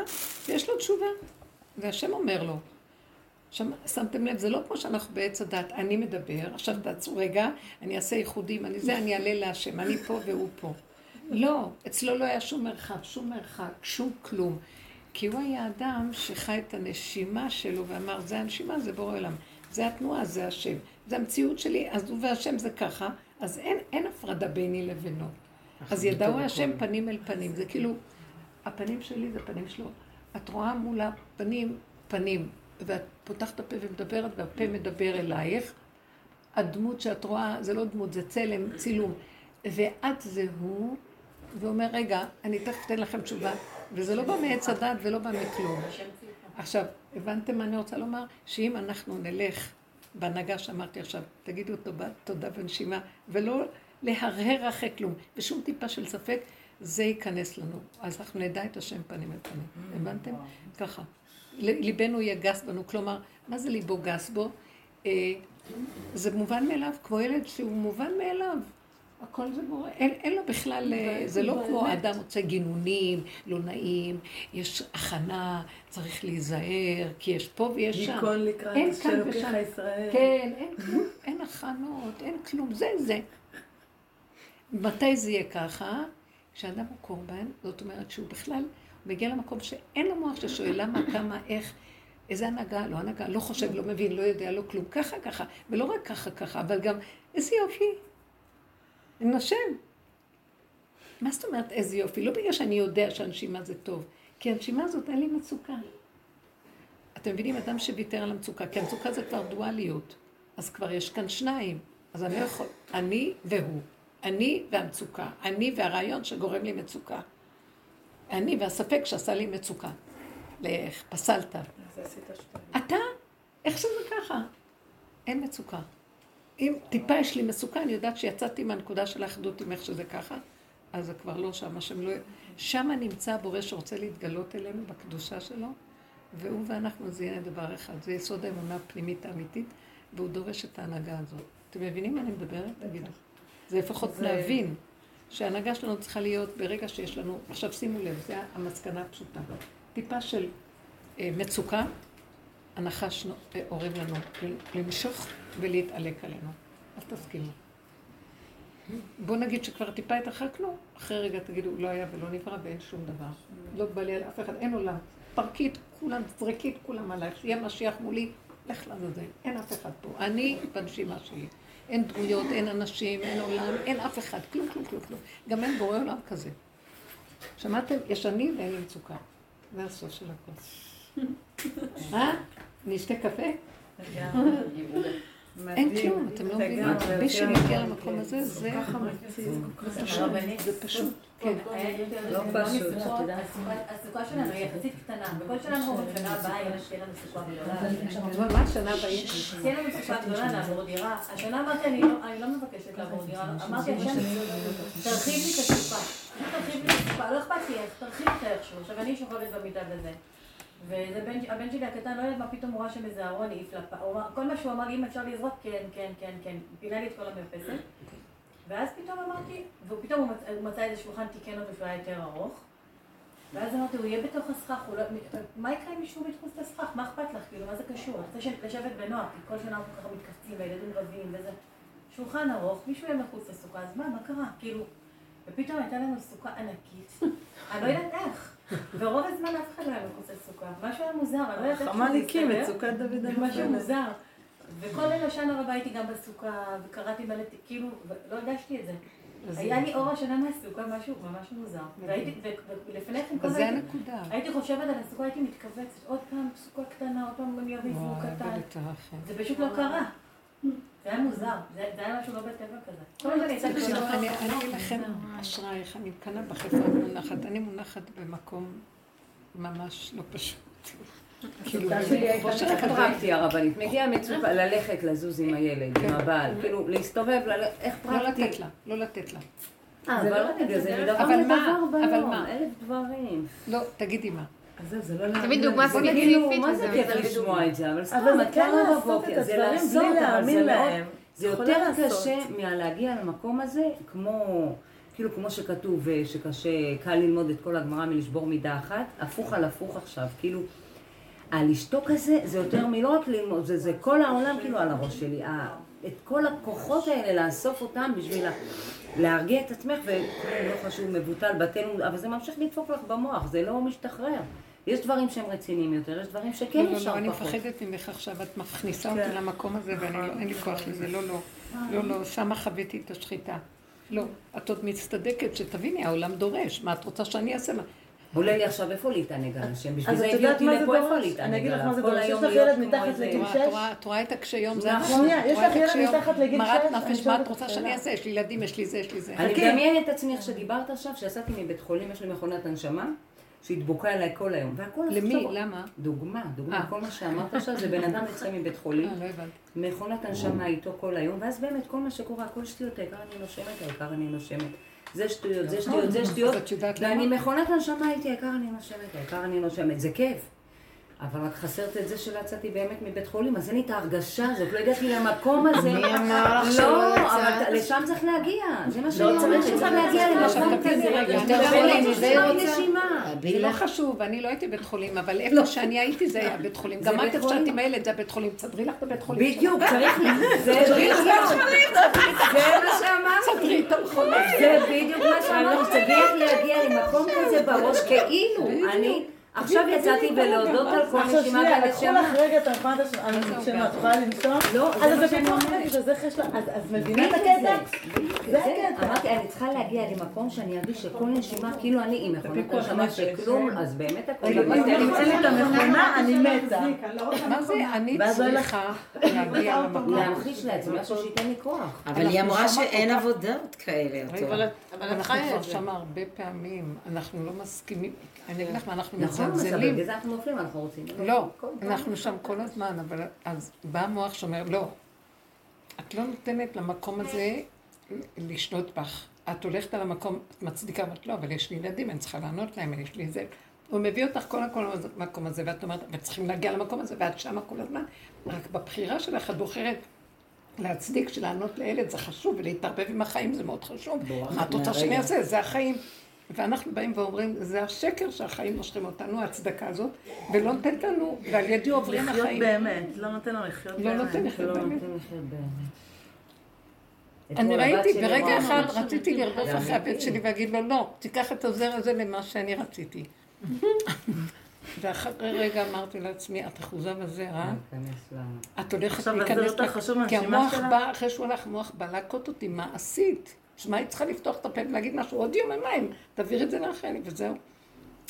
ויש לו תשובה. והשם אומר לו. עכשיו, שמתם לב, זה לא כמו שאנחנו בעץ הדת, אני מדבר, עכשיו תעצרו רגע, אני אעשה ייחודים, אני זה, אני אעלה להשם, אני פה והוא פה. לא, אצלו לא היה שום מרחב, שום מרחק, שום כלום. כי הוא היה אדם שחי את הנשימה שלו ואמר, זה הנשימה, זה בורא עולם. זה התנועה, זה השם. זה המציאות שלי, אז הוא והשם זה ככה, אז אין, אין הפרדה ביני לבינו. אז ידעו השם פנים אל פנים, זה כאילו, הפנים שלי זה פנים שלו. את רואה מול הפנים, פנים, ואת פותחת הפה ומדברת, והפה מדבר אלייך. הדמות שאת רואה, זה לא דמות, זה צלם, צילום. ואת זה הוא, ואומר, רגע, אני תכף אתן לכם תשובה. וזה לא בא מעץ הדת ולא בא מכלום. עכשיו, הבנתם מה אני רוצה לומר? שאם אנחנו נלך בהנהגה שאמרתי עכשיו, תגידו תודה, תודה בנשימה, ולא להרהר אחרי כלום, ושום טיפה של ספק, זה ייכנס לנו. אז אנחנו נדע את השם פנים אל פנים. הבנתם? ככה. ליבנו יהיה גס בנו, כלומר, מה זה ליבו גס בו? אה, זה מובן מאליו, כמו ילד שהוא מובן מאליו. הכל זה בורא, אין, אין לו בכלל, אה, זה לא כמו אדם רוצה גינונים, לא נעים, יש הכנה, צריך להיזהר, כי יש פה ויש שם. ניכון לקראת אין אשר ושם. ישראל. כן, אין כלום, אין הכנות, אין כלום, זה זה. מתי זה יהיה ככה? כשאדם הוא קורבן, זאת אומרת שהוא בכלל מגיע למקום שאין לו מוח ששואל למה, כמה, איך, איזה הנהגה, לא הנהגה, לא חושב, לא מבין, לא יודע, לא כלום, ככה, ככה, ולא רק ככה, ככה, אבל גם איזה יופי, נשם. מה זאת אומרת איזה יופי? לא בגלל שאני יודע שהנשימה זה טוב, כי הנשימה הזאת אין לי מצוקה. אתם מבינים, אדם שוויתר על המצוקה, כי המצוקה זה כבר דואליות, אז כבר יש כאן שניים, אז אני לא יכול, אני והוא, אני והמצוקה, אני והרעיון שגורם לי מצוקה, אני והספק שעשה לי מצוקה. לך, פסלת. אתה, איך שזה ככה? אין מצוקה. אם טיפה יש לי מצוקה, אני יודעת שיצאתי מהנקודה של האחדות עם איך שזה ככה, אז זה כבר לא שם, השם לא... שם נמצא הבורא שרוצה להתגלות אלינו בקדושה שלו, והוא ואנחנו זה יהיה דבר אחד. זה יסוד האמונה הפנימית האמיתית, והוא דורש את ההנהגה הזאת. אתם מבינים מה אני מדברת? תגידו. זה לפחות זה- להבין שההנהגה שלנו צריכה להיות ברגע שיש לנו... עכשיו שימו לב, זו המסקנה הפשוטה. טיפה של אה, מצוקה, הנחש אה, אורב לנו למשוך ולהתעלק עלינו. אז תסכימו. בואו נגיד שכבר טיפה התרחקנו, אחרי רגע תגידו, לא היה ולא נברא ואין שום דבר. לא בא לי על אף אחד, אין עולם. פרקי את כולם, זרקי את כולם עלייך, יהיה משיח מולי, לך לעזאזל, אין אף אחד פה. אני בנשימה שלי. אין דמויות, אין אנשים, אין עולם, אין אף אחד, כלום, כלום, כלום, כלום. גם אין בורא עולם כזה. שמעתם? יש אני ואין לי מצוקה. זה הסוף של הכל. אה? נשתה קפה? אין. כלום, אתם לא מבינים. מי שמגיע למקום. הזה, זה פשוט, כן. לא פשוט. הסוכה שלנו היא יחסית קטנה, וכל שנה אנחנו אומרים שנה הבאה יהיה לנו סוכה גדולה. מה שנה הבאה? תהיה לנו סוכה גדולה לעבור דירה. השנה אמרתי אני לא- אני לא מבקשת לעבור דירה, אמרתי השם תרחיב לי את הסוכה. תרחיב לי את הסוכה, לא אכפת לי איך, תרחיב אותה איכשהו. עכשיו אני שוכבת במיטה וזה. והבן שלי הקטן לא יודעת מה פתאום הוא ראה שם איזה ארון העיף כל מה שהוא אמר לי, אם אפשר לזרוק, כן, כן, כן, כן, פינה לי את כל המרפסת. ואז פתאום אמרתי, ופתאום הוא מצא- הוא מצא איזה שולחן תיקן אותו שהוא היה יותר ארוך. ואז אמרתי, הוא יהיה בתוך הסכך, לא... מה יקרה אם מישהו יתפוס את הסכך? מה אכפת לך? כאילו, מה זה קשור? אני רוצה לשבת בנוח, כי כל שנה אנחנו ככה מתכווצים, והילדים רבים וזה. שולחן ארוך, מישהו יהיה מחוץ לסוכה, אז מה, מה קרה? כאילו... ופתאום הייתה לנו סוכה ענקית, אני לא יודעת איך. ורוב הזמן אף אחד לא היה מחוץ לסוכה. משהו היה מוזר, אני לא יודעת איך חמה זה ליקים, מסתדר. מצוקת דוד המלך. משהו מוזר. וכל ליל השנה רבה הייתי גם בסוכה, וקראתי מלא, כאילו, לא הרגשתי את זה. היה לי אור השנה מהסוכה, משהו ממש מוזר. ולפני כן, כל הזמן. הייתי חושבת על הסוכה, הייתי מתכווצת, עוד פעם סוכה קטנה, עוד פעם הם יריבו וואי, קטן. זה פשוט לא קרה. זה היה מוזר, זה היה משהו לא בטבע כזה. גדולה. אני אגיד לכם, אשרייך, אני מקנאה את מונחת. אני מונחת במקום ממש לא פשוט. כאילו, כזה. פרקטי הרבנית? מגיעה מצוקה ללכת לזוז עם הילד, עם הבעל, כאילו להסתובב, איך לא פרקטי? לתת לה, לא לתת לה. אה, אבל לא רגע, זה מדבר אבל מה? לדבר אבל ביום, מה? אלף דברים. לא, תגידי מה. לא. תמיד דוגמה כאילו, ספציפית מה זה כיף לשמוע את זה, אבל סתם, כן לעשות בבוקר, את זה הדברים לעשות, בלי אבל להאמין זה מאוד, להם. זה יותר. קשה מהלהגיע למקום הזה, כמו, כאילו כמו שכתוב אה, שקשה, קל ללמוד את כל הגמרא מלשבור מידה אחת, הפוך על הפוך עכשיו, כאילו, הלשתוק הזה, זה יותר מלא רק ללמוד, זה, זה כל העולם כאילו על הראש שלי, את כל הכוחות האלה, לאסוף אותם בשביל לה- להרגיע את עצמך, ולא חשוב, מבוטל, בטל, אבל זה ממשיך לדפוק לך במוח, זה לא משתחרר. יש דברים שהם רציניים יותר, יש דברים שכן לא, לא, אפשר לא, אני פחות. מפחדת ממך עכשיו, את מכניסה אותי כן. למקום הזה ואני לא, אין לי כוח לזה, לא, לא, לא, לא, שמה חוויתי את השחיטה. לא, את עוד מצטדקת שתביני, העולם דורש, מה את רוצה שאני אעשה? עולה לי עכשיו איפה להתענג על השם, בשביל אז זה הביא אותי לפה איפה? להתענג אני אגיד לך. מה זה דורש. יש לך ילד מתחת לגיל את שש? רואה- את רואה את הקשי יום, זה נכון. את יש לך את ילד. מתחת לגיל מרת שש, אני נפש, מה את רוצה. שאני אעשה? יש לי ילדים, יש לי זה, יש לי זה. אני חכי. מדמיינת את עצמי איך שדיברת עכשיו, שיצאתי מבית חולים, יש לי מכונת הנשמה, שהתבוקה אליי כל היום, והכל למי? עכשיו- למה? דוגמה, דוגמה, אה. כל מה שאמרת עכשיו זה בן אדם יוצא מבית חולים, אה, לא הבנתי. מכונת הנשמה איתו כל היום, ואז באמת כל מה שקורה, הכל שטויות, העיקר אני נושמת, העיקר אני נושמת. זה שטויות, זה שטויות, זה שטויות, ואני? מכונת הנשמה איתי, העיקר אני נושמת, העיקר אני נושמת, זה כיף. אבל רק חסרת את זה שלא יצאתי באמת מבית חולים, אז אין לי את ההרגשה הזאת, לא הגעתי למקום הזה. מי אמר לך לא, שלא אבל יצאת? לשם צריך להגיע, זה מה שאני לא אומרת, צריך צריך לשם להגיע למקום כזה. יותר חולים רוצה? זה לא חשוב, אני לא הייתי בית חולים, אבל איפה שאני הייתי זה היה בית חולים. גם בית את חולים. עם הילד זה הבית חולים, תסדרי לך את הבית חולים. בדיוק, צריך, בדיוק, זה מה שאמרתי. תסדרי את המכונה. זה בדיוק מה שאמרתי, צריך להגיע למקום כזה בראש, כאילו, אני עכשיו יצאתי ולהודות על כל עכשיו נשימה שנייה, לקחו. לך רגע את המכונת הנשימה, את יכולה לנשום? לא, אז זה מה שאני פיקוח אומרת. נפש, אז איך יש לה, אז אז מבינה את הקטע? זה, הקטע. אמרתי, אני צריכה להגיע למקום שאני ארגיש שכל נשימה, כאילו אני עם מכונת נפש. שכלום, אז באמת הכל תמצא לי את המכונה, אני מתה. מה זה? אני לא צריכה להגיע למקום. להמחיש לעצמי משהו שייתן לי כוח. אבל היא אמרה אנחנו שאין עבודות כאלה יותר. אבל את אנחנו חיה כבר את זה. שם הרבה פעמים, אנחנו לא מסכימים, אני אגיד לך מה, אנחנו נכון, מזלזלים. בגלל זה אנחנו נופלים, אנחנו רוצים. לא. אנחנו שם כל הזמן, אבל אז בא המוח שאומר, לא, את לא נותנת למקום הזה לשלוט בך. את הולכת על המקום, את מצדיקה, ואת לא, אבל יש לי ילדים, אני צריכה לענות להם, יש לי זה. הוא מביא אותך כל הכל למקום הזה, ואת אומרת, וצריכים להגיע למקום הזה, ואת שמה כל הזמן. רק בבחירה שלך את בוחרת להצדיק שלענות לילד זה חשוב, ולהתערבב עם החיים זה מאוד חשוב. מה את רוצה שאני אעשה? זה החיים. ואנחנו באים ואומרים, זה השקר שהחיים מושכים אותנו, ההצדקה הזאת, ולא נותנת לנו, ועל ידי עוברים לחיות החיים. באמת, לא נותן לו לחיות לא באמת. נותן לחיות לא באמת. נותן לחיות באמת. אני ראיתי, ברגע אחד רציתי. לרדוף אחרי הבן. שלי ולהגיד לו, לא, תיקח את הזר הזה למה שאני רציתי. ואחרי רגע אמרתי לעצמי, את אחוזה בזרע, ניכנס ל- את הולכת עכשיו, אז זה להיכנס... כי המוח? בא, אחרי שהוא הלך, המוח בא להכות אותי, מה עשית? מה היא צריכה לפתוח את הפה ולהגיד משהו? עוד יום יומיים, תעביר את זה לאחרים, וזהו.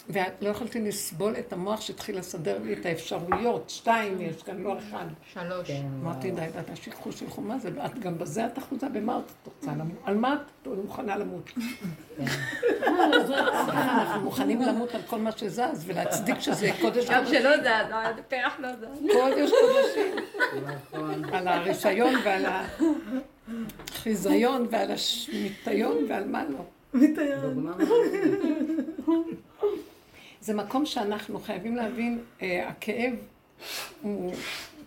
ולא יכולתי לסבול את המוח שהתחיל לסדר לי את האפשרויות. שתיים יש כאן, לא אחד. שלוש. כן, אמרתי, די, די, שיקחו, שילכו, מה זה? את גם בזה את אחוזה? במה את רוצה למות? על מה את מוכנה למות? אנחנו מוכנים למות על כל מה שזז, ולהצדיק שזה קודש גם. שלא זז, הפרח לא זז. קודש קודשים. נכון. על הרישיון ועל החיזיון ועל השמיטיון ועל מה לא. דוגמה. זה מקום שאנחנו חייבים להבין, אה, הכאב הוא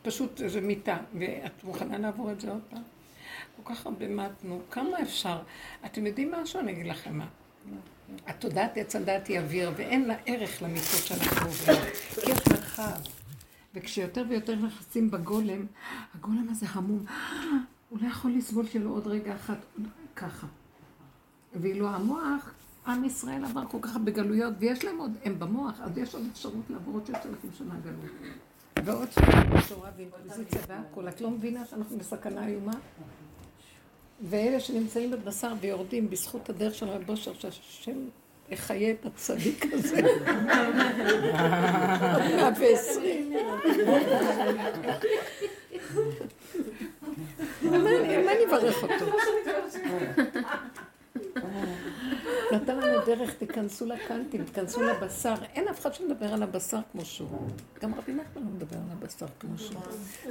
פשוט איזה מיטה, ואת מוכנה לעבור את זה עוד פעם? כל כך הרבה מתנו, כמה אפשר? אתם יודעים משהו? אני אגיד לכם מה. התודעת עץ הדת היא אוויר, ואין לה ערך למיטות שאנחנו עוברים, כי יש מרחב. וכשיותר ויותר נכנסים בגולם, הגולם הזה המום, הוא לא יכול לסבול שלו עוד רגע אחת, ככה. ואילו המוח, עם ישראל עבר כל כך הרבה גלויות, ויש להם עוד, הם במוח, אז יש עוד אפשרות לעבור עוד ששת אלפים שנה גלות. ועוד שנה תורה ואינקוויזיציה והכול. את לא מבינה שאנחנו בסכנה איומה? ואלה שנמצאים בבשר ויורדים בזכות הדרך של רב אושר, שהשם יחיה את הצדיק הזה. מאה ועשרים. מה אני- אברך אותו? נתן לנו דרך, תיכנסו לקנטים, תיכנסו לבשר. אין אף אחד שמדבר על הבשר כמו שהוא. גם רבי נחמן לא מדבר על הבשר כמו שהוא.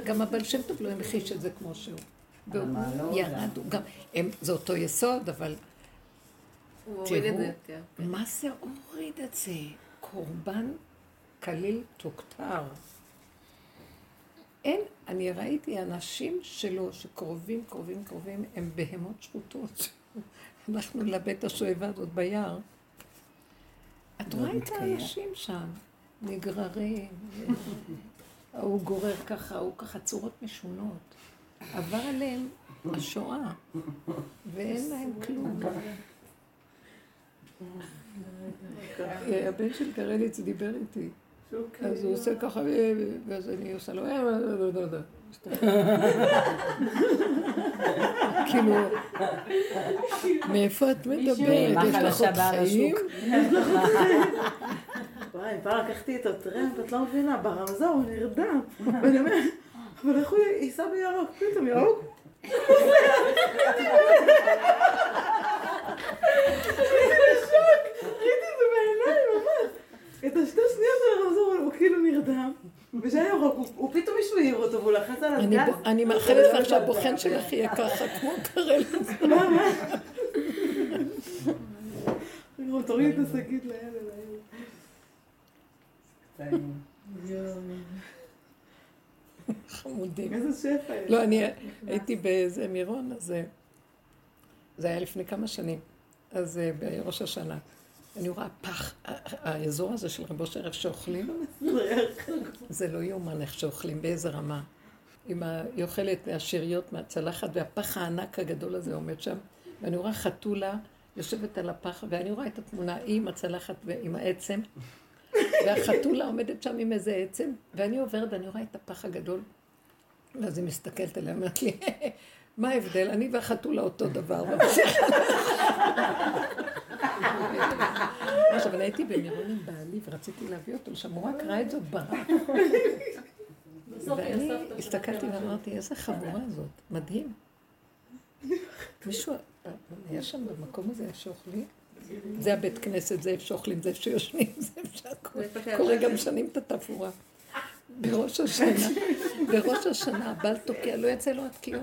גם הבעל שם טוב לא המחיש את זה כמו שהוא. והוא ירד, הוא גם, הם- זה אותו יסוד, אבל תראו, זה יותר. מה זה הוריד את זה? קורבן כליל תוכתר. אין, אני ראיתי אנשים שלו, שקרובים, קרובים, קרובים, הם בהמות שחוטות. הלכנו לבית השואבה הזאת ביער. את רואה את האנשים שם, נגררים, ההוא גורר ככה, ההוא ככה, צורות משונות. עבר עליהם השואה, ואין להם כלום. הבן של קרליץ דיבר איתי, אז הוא עושה ככה, אה, ואז אני עושה לו, אה, לא, לא, לא, לא. כאילו, מאיפה את מדברת? יש לך עוד חיים? וואי, פעם לקחתי איתו טרמפ, את לא מבינה, ברמזור הוא נרדם. ואני אומרת, אבל איך הוא ייסע בירוק? פתאום ירוק? ראיתי את זה בעיניים, ממש. את השתי שניות של הרמזור, הוא כאילו נרדם. וכשהיה ירוק, הוא- פתאום מישהו העיר אותו, והוא לחץ על הגז. אני מאחלת לך שהבוחן שלך יהיה ככה, כמו קרליץ. מה, מה? תוריד את השקית לילד. חמודים. איזה שפע יש. לא, אני הייתי באיזה מירון, אז אה, זה היה לפני כמה שנים, אז אה, בראש השנה. אני רואה פח, ה- ה- האזור הזה של רבו שרף שאוכלים, זה לא יאומן איך שאוכלים, באיזה רמה. עם ה... היא אוכלת מהשאריות מהצלחת, והפח הענק הגדול הזה עומד שם, ואני רואה חתולה יושבת על הפח, ואני רואה את התמונה, היא עם הצלחת ועם העצם, והחתולה עומדת שם עם איזה עצם, ואני עוברת ואני רואה את הפח הגדול, ואז היא מסתכלת עליה, אומרת לי, מה ההבדל? אני והחתולה אותו דבר. עכשיו, אני הייתי במירון עם בעלי ורציתי להביא אותו לשם, הוא רק ראה את זאת ברק. ואני הסתכלתי ואמרתי, איזה חבורה זאת, מדהים. מישהו, היה שם במקום הזה שאוכלים? זה הבית כנסת, זה איפה שאוכלים, זה איפה שיושבים, זה איפה שהכל. קורה גם שנים את התפאורה. בראש השנה, בראש השנה הבעל תוקע, לא יצא לו התקיעות.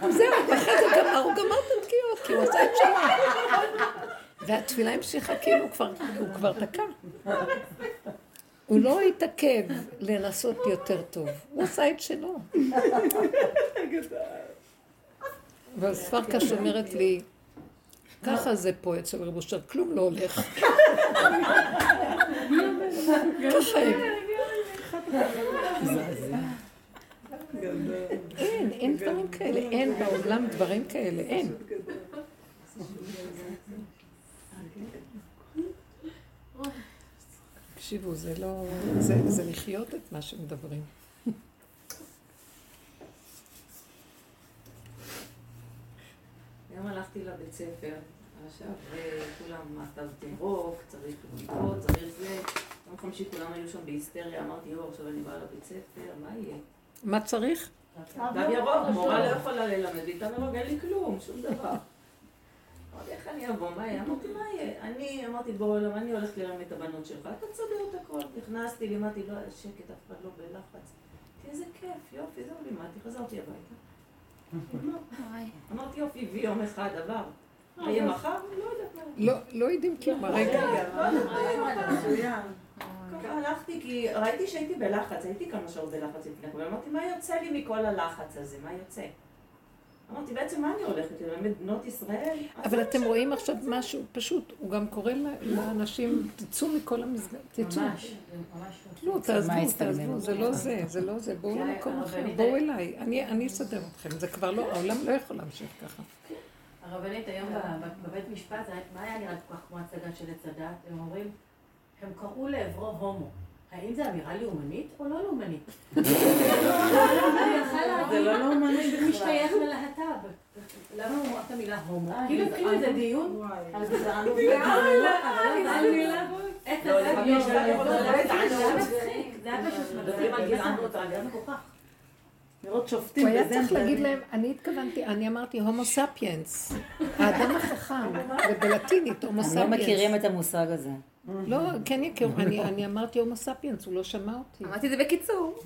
זהו, ואחרי זה גמר, הוא גמר את התקיעות, כי הוא עשה את שלו. והתפילה המשיכה כאילו הוא כבר, תקע. הוא לא התעכב לנסות יותר טוב, הוא עשה את שלו. ואז פרקש אומרת לי, ככה זה פה אצל רב אושר, כלום לא הולך. אין, אין דברים כאלה, אין בעולם דברים כאלה, אין. תקשיבו, זה לא... זה, לחיות את מה שמדברים. היום הלכתי לבית ספר, עכשיו כולם מעטב תירוק, צריך לקרוא, צריך זה. יום חמישי כולם היו שם בהיסטריה, אמרתי, יואו, עכשיו אני באה לבית ספר, מה יהיה? מה צריך? תו ירוק, מורה לא יכולה ללמד לי, תו ירוק, אין לי כלום, שום דבר. אמרתי, איך אני אבוא, מה יהיה? אמרתי, מה יהיה? אני אמרתי, בואו עולם, אני הולכת לרם את הבנות שלך, אתה תסדר את הכל. נכנסתי, לימדתי, לא היה שקט, אף אחד לא בלחץ. אמרתי, איזה כיף, יופי, זהו, לימדתי, חזרתי הביתה. אמרתי, יופי, הביא יום אחד, עבר. יהיה מחר? לא יודעת מה. לא, לא יודעים כלום הרגע. לא. ככה הלכתי, כי ראיתי שהייתי בלחץ, הייתי כמה שעות בלחץ לפני כן, ואמרתי, מה יוצא לי מכל הלחץ הזה? מה יוצא? אמרתי, בעצם מה אני הולכת ללמד בנות ישראל? אבל אתם רואים עכשיו משהו פשוט, הוא גם קורא לאנשים, תצאו מכל המסגרת, תצאו. ממש, ממש. לא, תעזבו, תעזבו? זה לא זה, זה לא זה, בואו למקום אחר, בואו אליי, אני אני אסדר אתכם, זה כבר לא, העולם לא יכול להמשיך ככה. הרבנית היום בבית משפט, מה היה נראה כל כך כמו הצגה של עץ הדת? הם אומרים, הם קראו לעברו הומו. האם זה אמירה לאומנית או לא לאומנית? זה לא לאומני בכלל. משתייך ללהט"ב. למה הוא אמר את המילה הומו? כאילו התחיל איזה דיון על גזענות. לא. לראות שופטים הוא היה צריך להגיד. להם, אני התכוונתי, אני אמרתי הומו ספיאנס, האדם החכם, ובלטינית הומו הם לא ספיאנס. מכירים את המושג הזה. לא, כן יכירו, אני אני אמרתי הומו ספיאנס, הוא לא שמע אותי. אמרתי את זה בקיצור.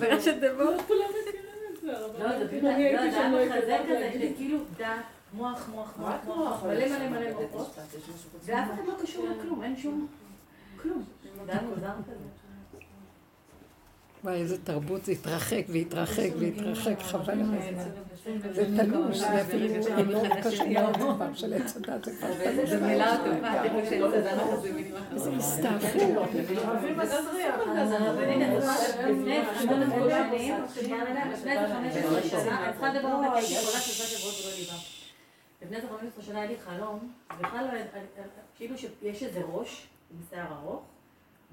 ברשת דבור. לא, זה בדיוק, לא, זה היה מחזה כזה, שכאילו דעת, מוח, מוח, מוח, רק מוח, מוח, מלא אבל מלא יש- מלא בית מוחות, ואף. אחד לא קשור לכלום, אין שום כלום. זה מוזר כזה. וואי, איזה תרבות, זה התרחק והתרחק והתרחק, חבל על הזמן. זה תלוש, זה אפילו לא קשור כבר של עץ הדת, זה כבר תלוש. זה מילה טובה, זה אני זוכרת לפני איזה חמש עשרה שנה, היה לי חלום, בכלל לא, כאילו שיש איזה ראש עם שיער ארוך,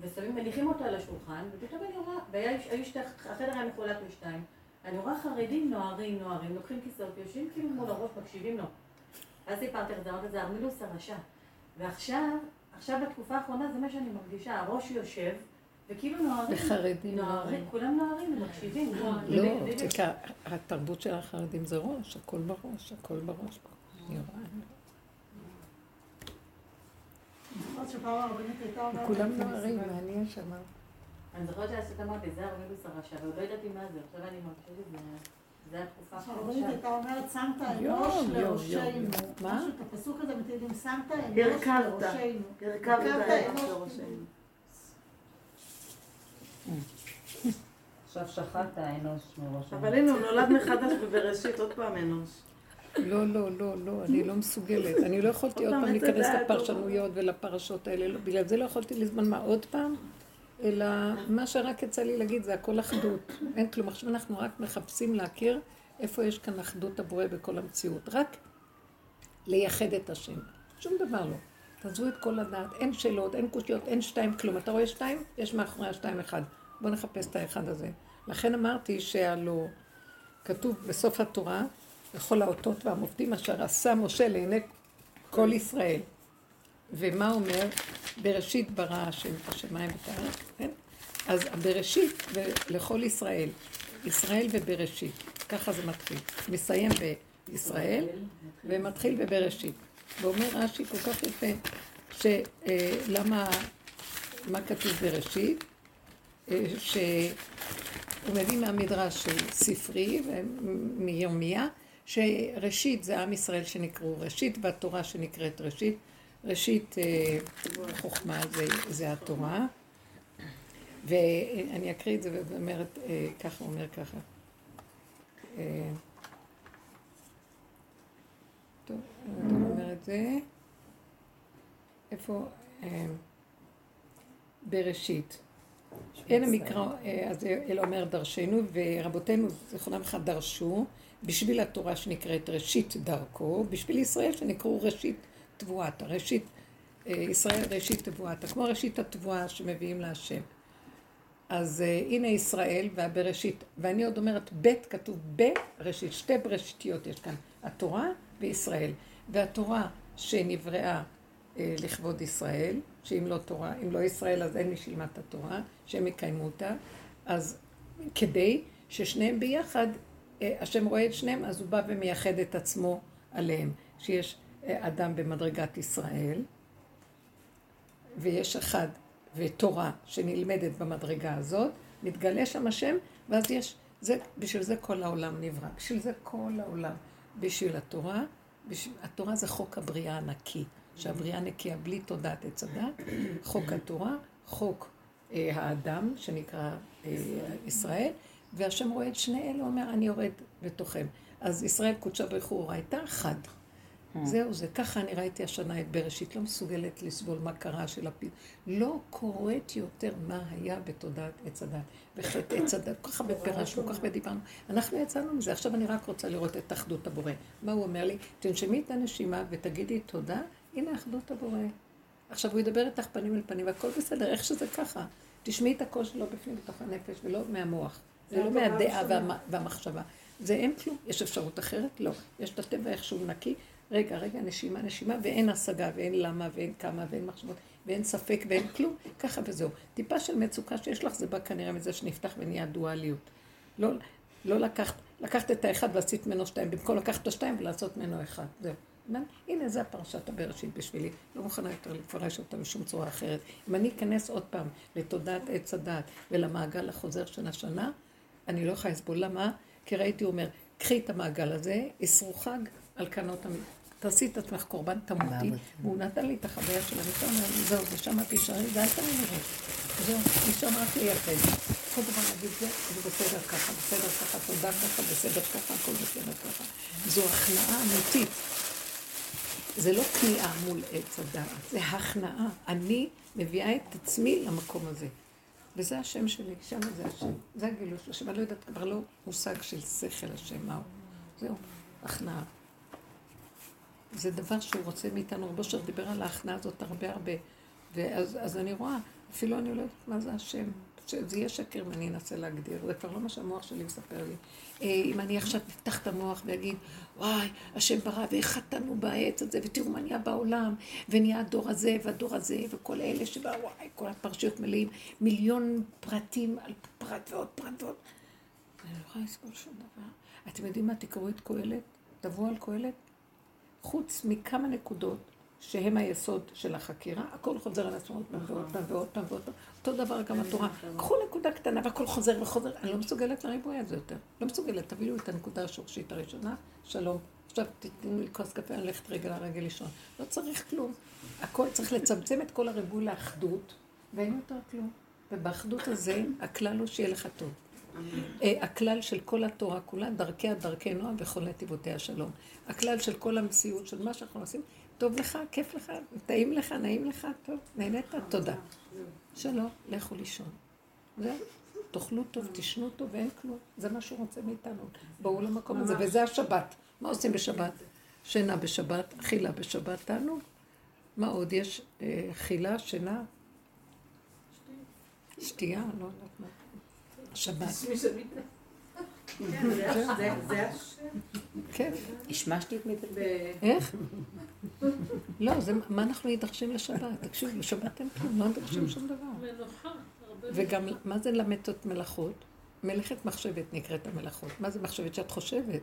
ושמים, מניחים אותו על השולחן, ופתאום אני רואה, והיו שתי, החדר היה מחולק לשתיים, אני רואה חרדים נוערים, נוערים, לוקחים כיסאות, יושבים כאילו מול הראש, מקשיבים לו. אז סיפרתי לך, אמרתי, זה ארמילוס הרשע. ועכשיו, עכשיו בתקופה האחרונה זה מה שאני מרגישה, הראש יושב, וכאילו נוערים. וחרדים נוערים, נוערים. כולם נוערים ומקשיבים. לא, תקרא, התרבות של החרדים זה ראש, הכל בראש, הכל בראש. אני רואה. זוכרת שפעם הרבנית הייתה אומרת... כולם נוערים. מעניין שמה. אני זוכרת שעשית אמרתי, זה ארמילוס הרשע, ועוד לא ידעתי מה זה, עכשיו אני מרגישה שזה... זה התקופה שהרבנית. הייתה אומרת, שמת אנוש. יום. מה? את הפסוק הזה בתהילים, שמת אנוש. לראשנו. הרכבת אנוש. לראשנו. עכשיו שחט האנוש מראש. אבל הנה, הוא נולד מחדש בבראשית, עוד פעם אנוש. לא, לא, לא, לא, אני לא מסוגלת. אני לא יכולתי עוד פעם להיכנס לפרשנויות ולפרשות האלה, לא, בגלל זה לא יכולתי לזמן מה עוד פעם, אלא מה שרק יצא לי להגיד זה הכל אחדות. אין כלום. עכשיו אנחנו רק מחפשים להכיר איפה יש כאן אחדות הבורא בכל המציאות. רק לייחד את השם. שום דבר לא. תעזבו את כל הדעת, אין שאלות, אין קושיות, אין שתיים כלום. אתה רואה שתיים? יש מאחורי השתיים אחד. בואו נחפש את האחד הזה. לכן אמרתי שהלא כתוב בסוף התורה, בכל האותות והמופתים אשר עשה משה לעיני כל ישראל. ומה אומר? בראשית ברא השם את השמיים ואת הארץ, כן? אז בראשית לכל ישראל, ישראל ובראשית, ככה זה מתחיל. מסיים בישראל ומתחיל בבראשית. ואומר רש"י כל כך יפה, שלמה, מה כתוב בראשית? אה, שהוא מביא מהמדרש של ספרי ומירמיה, שראשית זה עם ישראל שנקראו ראשית, והתורה שנקראת ראשית. ראשית אה, חוכמה זה, זה התורה, ואני אקריא את זה ואומרת, אה, ככה אומר ככה. אה, טוב, אומר את זה. איפה? בראשית. אין המקרא, אז אלה אומר דרשנו, ורבותינו, זכרונם לך, דרשו, בשביל התורה שנקראת ראשית דרכו, בשביל ישראל שנקראו ראשית תבואתה, ראשית, אה, ישראל ראשית תבואתה, כמו ראשית התבואה שמביאים להשם. אז uh, הנה ישראל והבראשית, ואני עוד אומרת ב' כתוב בראשית, שתי בראשיתיות יש כאן, התורה וישראל. והתורה שנבראה uh, לכבוד ישראל, שאם לא תורה, אם לא ישראל אז אין מי שילמד את התורה, שהם יקיימו אותה, אז כדי ששניהם ביחד, השם רואה את שניהם, אז הוא בא ומייחד את עצמו עליהם, שיש uh, אדם במדרגת ישראל, ויש אחד ותורה שנלמדת במדרגה הזאת, מתגלה שם השם, ואז יש, זה, בשביל זה כל העולם נברא, בשביל זה כל העולם, בשביל התורה, בשביל, התורה זה חוק הבריאה הנקי, שהבריאה נקייה בלי תודעת עץ הדת, חוק התורה, חוק אה, האדם, שנקרא אה, ישראל, והשם רואה את שני אלה, אומר, אני יורד בתוכם. אז ישראל קודשה ברכו הייתה אחד. זהו זה. ככה אני ראיתי השנה את בראשית. לא מסוגלת לסבול מה קרה של הפיל. לא קוראת יותר מה היה בתודעת עץ הדת. וחטא עץ הדת. כל כך הרבה פירשנו, כל כך הרבה דיברנו. אנחנו יצאנו מזה. עכשיו אני רק רוצה לראות את אחדות הבורא. מה הוא אומר לי? תנשמי את הנשימה ותגידי תודה, הנה אחדות הבורא. עכשיו הוא ידבר איתך פנים אל פנים, והכל בסדר, איך שזה ככה. תשמעי את הקול שלו בפנים, בתוך הנפש, ולא מהמוח. זה לא מהדעה והמ- והמחשבה. זה אין כלום. יש אפשרות אחרת? לא. יש את הטבע איכשהו נקי. רגע, רגע, נשימה, נשימה, ואין השגה, ואין למה, ואין כמה, ואין מחשבות, ואין ספק, ואין כלום. ככה וזהו. טיפה של מצוקה שיש לך, זה בא כנראה מזה שנפתח ונהיה דואליות. לא, לא לקחת, לקחת את האחד ועשית ממנו שתיים, במקום לקחת את השתיים ולעשות ממנו אחד. זהו. הנה, זה הפרשת הבראשית בשבילי. לא מוכנה יותר לפרש אותה בשום צורה אחרת. אם אני אכנס עוד פעם לתודעת עץ הדעת ולמעגל החוזר של השנה, אני לא יכולה לסבול. למה? כי ראיתי, הוא אומר, קחי את המעגל הזה, אסרו חג על קנות המ... תעשי את עצמך קורבן, תמותי. והוא נתן לי את החוויה של המיטה, הוא אומר לי, זהו, ושם תישארי, ואל תמיד זהו, משם רק לייחד. כל דבר להגיד זה, זה בסדר ככה, בסדר ככה, תודה ככה, בסדר ככה, הכל בסדר ככה. זו הכנעה אמיתית. זה לא כניעה מול עץ הדעת, זה הכנעה. אני מביאה את עצמי למקום הזה. וזה השם שלי, שם זה השם. זה הגילוי של השם. אני לא יודעת, כבר לא מושג של שכל השם, מהו. זהו, הכנעה. זה דבר שהוא רוצה מאיתנו. רבו אושר דיבר על ההכנעה הזאת הרבה הרבה. ואז אז אני רואה, אפילו אני לא יודעת מה זה השם. שזה יהיה שקר ואני אנסה להגדיר, זה כבר לא מה שהמוח שלי מספר לי. אה, אם אני עכשיו אפתח את המוח ואגיד, וואי, השם ברא ואיך חטאנו בעץ הזה, ותראו מה נהיה בעולם, ונהיה הדור הזה והדור הזה, וכל אלה שבאו, וואי, כל הפרשיות מלאים, מיליון פרטים על פרט ועוד פרט ועוד. אני לא יכולה לסבול שום דבר. אתם יודעים מה? תקראו את קהלת, תבואו על קהלת. חוץ מכמה נקודות שהם היסוד של החקירה, הכל חוזר על עצמו עוד פעם ועוד פעם ועוד פעם. אותו דבר גם התורה. קחו נקודה קטנה והכל חוזר וחוזר. אני לא מסוגלת לריבוי הזה יותר. לא מסוגלת. תביאו את הנקודה השורשית הראשונה, שלום. עכשיו תתנו לי כוס קפה, אני הולכת רגע לרגל לישון. לא צריך כלום. הכל צריך לצמצם את כל הריבוי לאחדות, ואין יותר כלום. ובאחדות הזה, הכלל הוא שיהיה לך טוב. אה, הכלל של כל התורה כולה, דרכיה דרכי נועם וכל נתיבותיה שלום. הכלל של כל המציאות של מה שאנחנו עושים, טוב לך, כיף לך, טעים לך, נעים לך, טוב, נהנית, תודה. שלום, לכו לישון. זהו, תאכלו טוב, תשנו טוב, ואין כלום. זה מה שהוא רוצה מאיתנו. בואו למקום הזה, וזה השבת. מה עושים בשבת? שינה בשבת, אכילה בשבת, תענוג. מה עוד יש? אה, אכילה, שינה, שתייה, לא יודעת מה. שבת. כן. השמשתי את מיטתי. איך? לא, זה מה אנחנו נדרשים לשבת. תקשיבו, בשבת אין כלום, לא נדרשים שום דבר. וגם, מה זה למתות מלאכות? מלאכת מחשבת נקראת המלאכות. מה זה מחשבת שאת חושבת?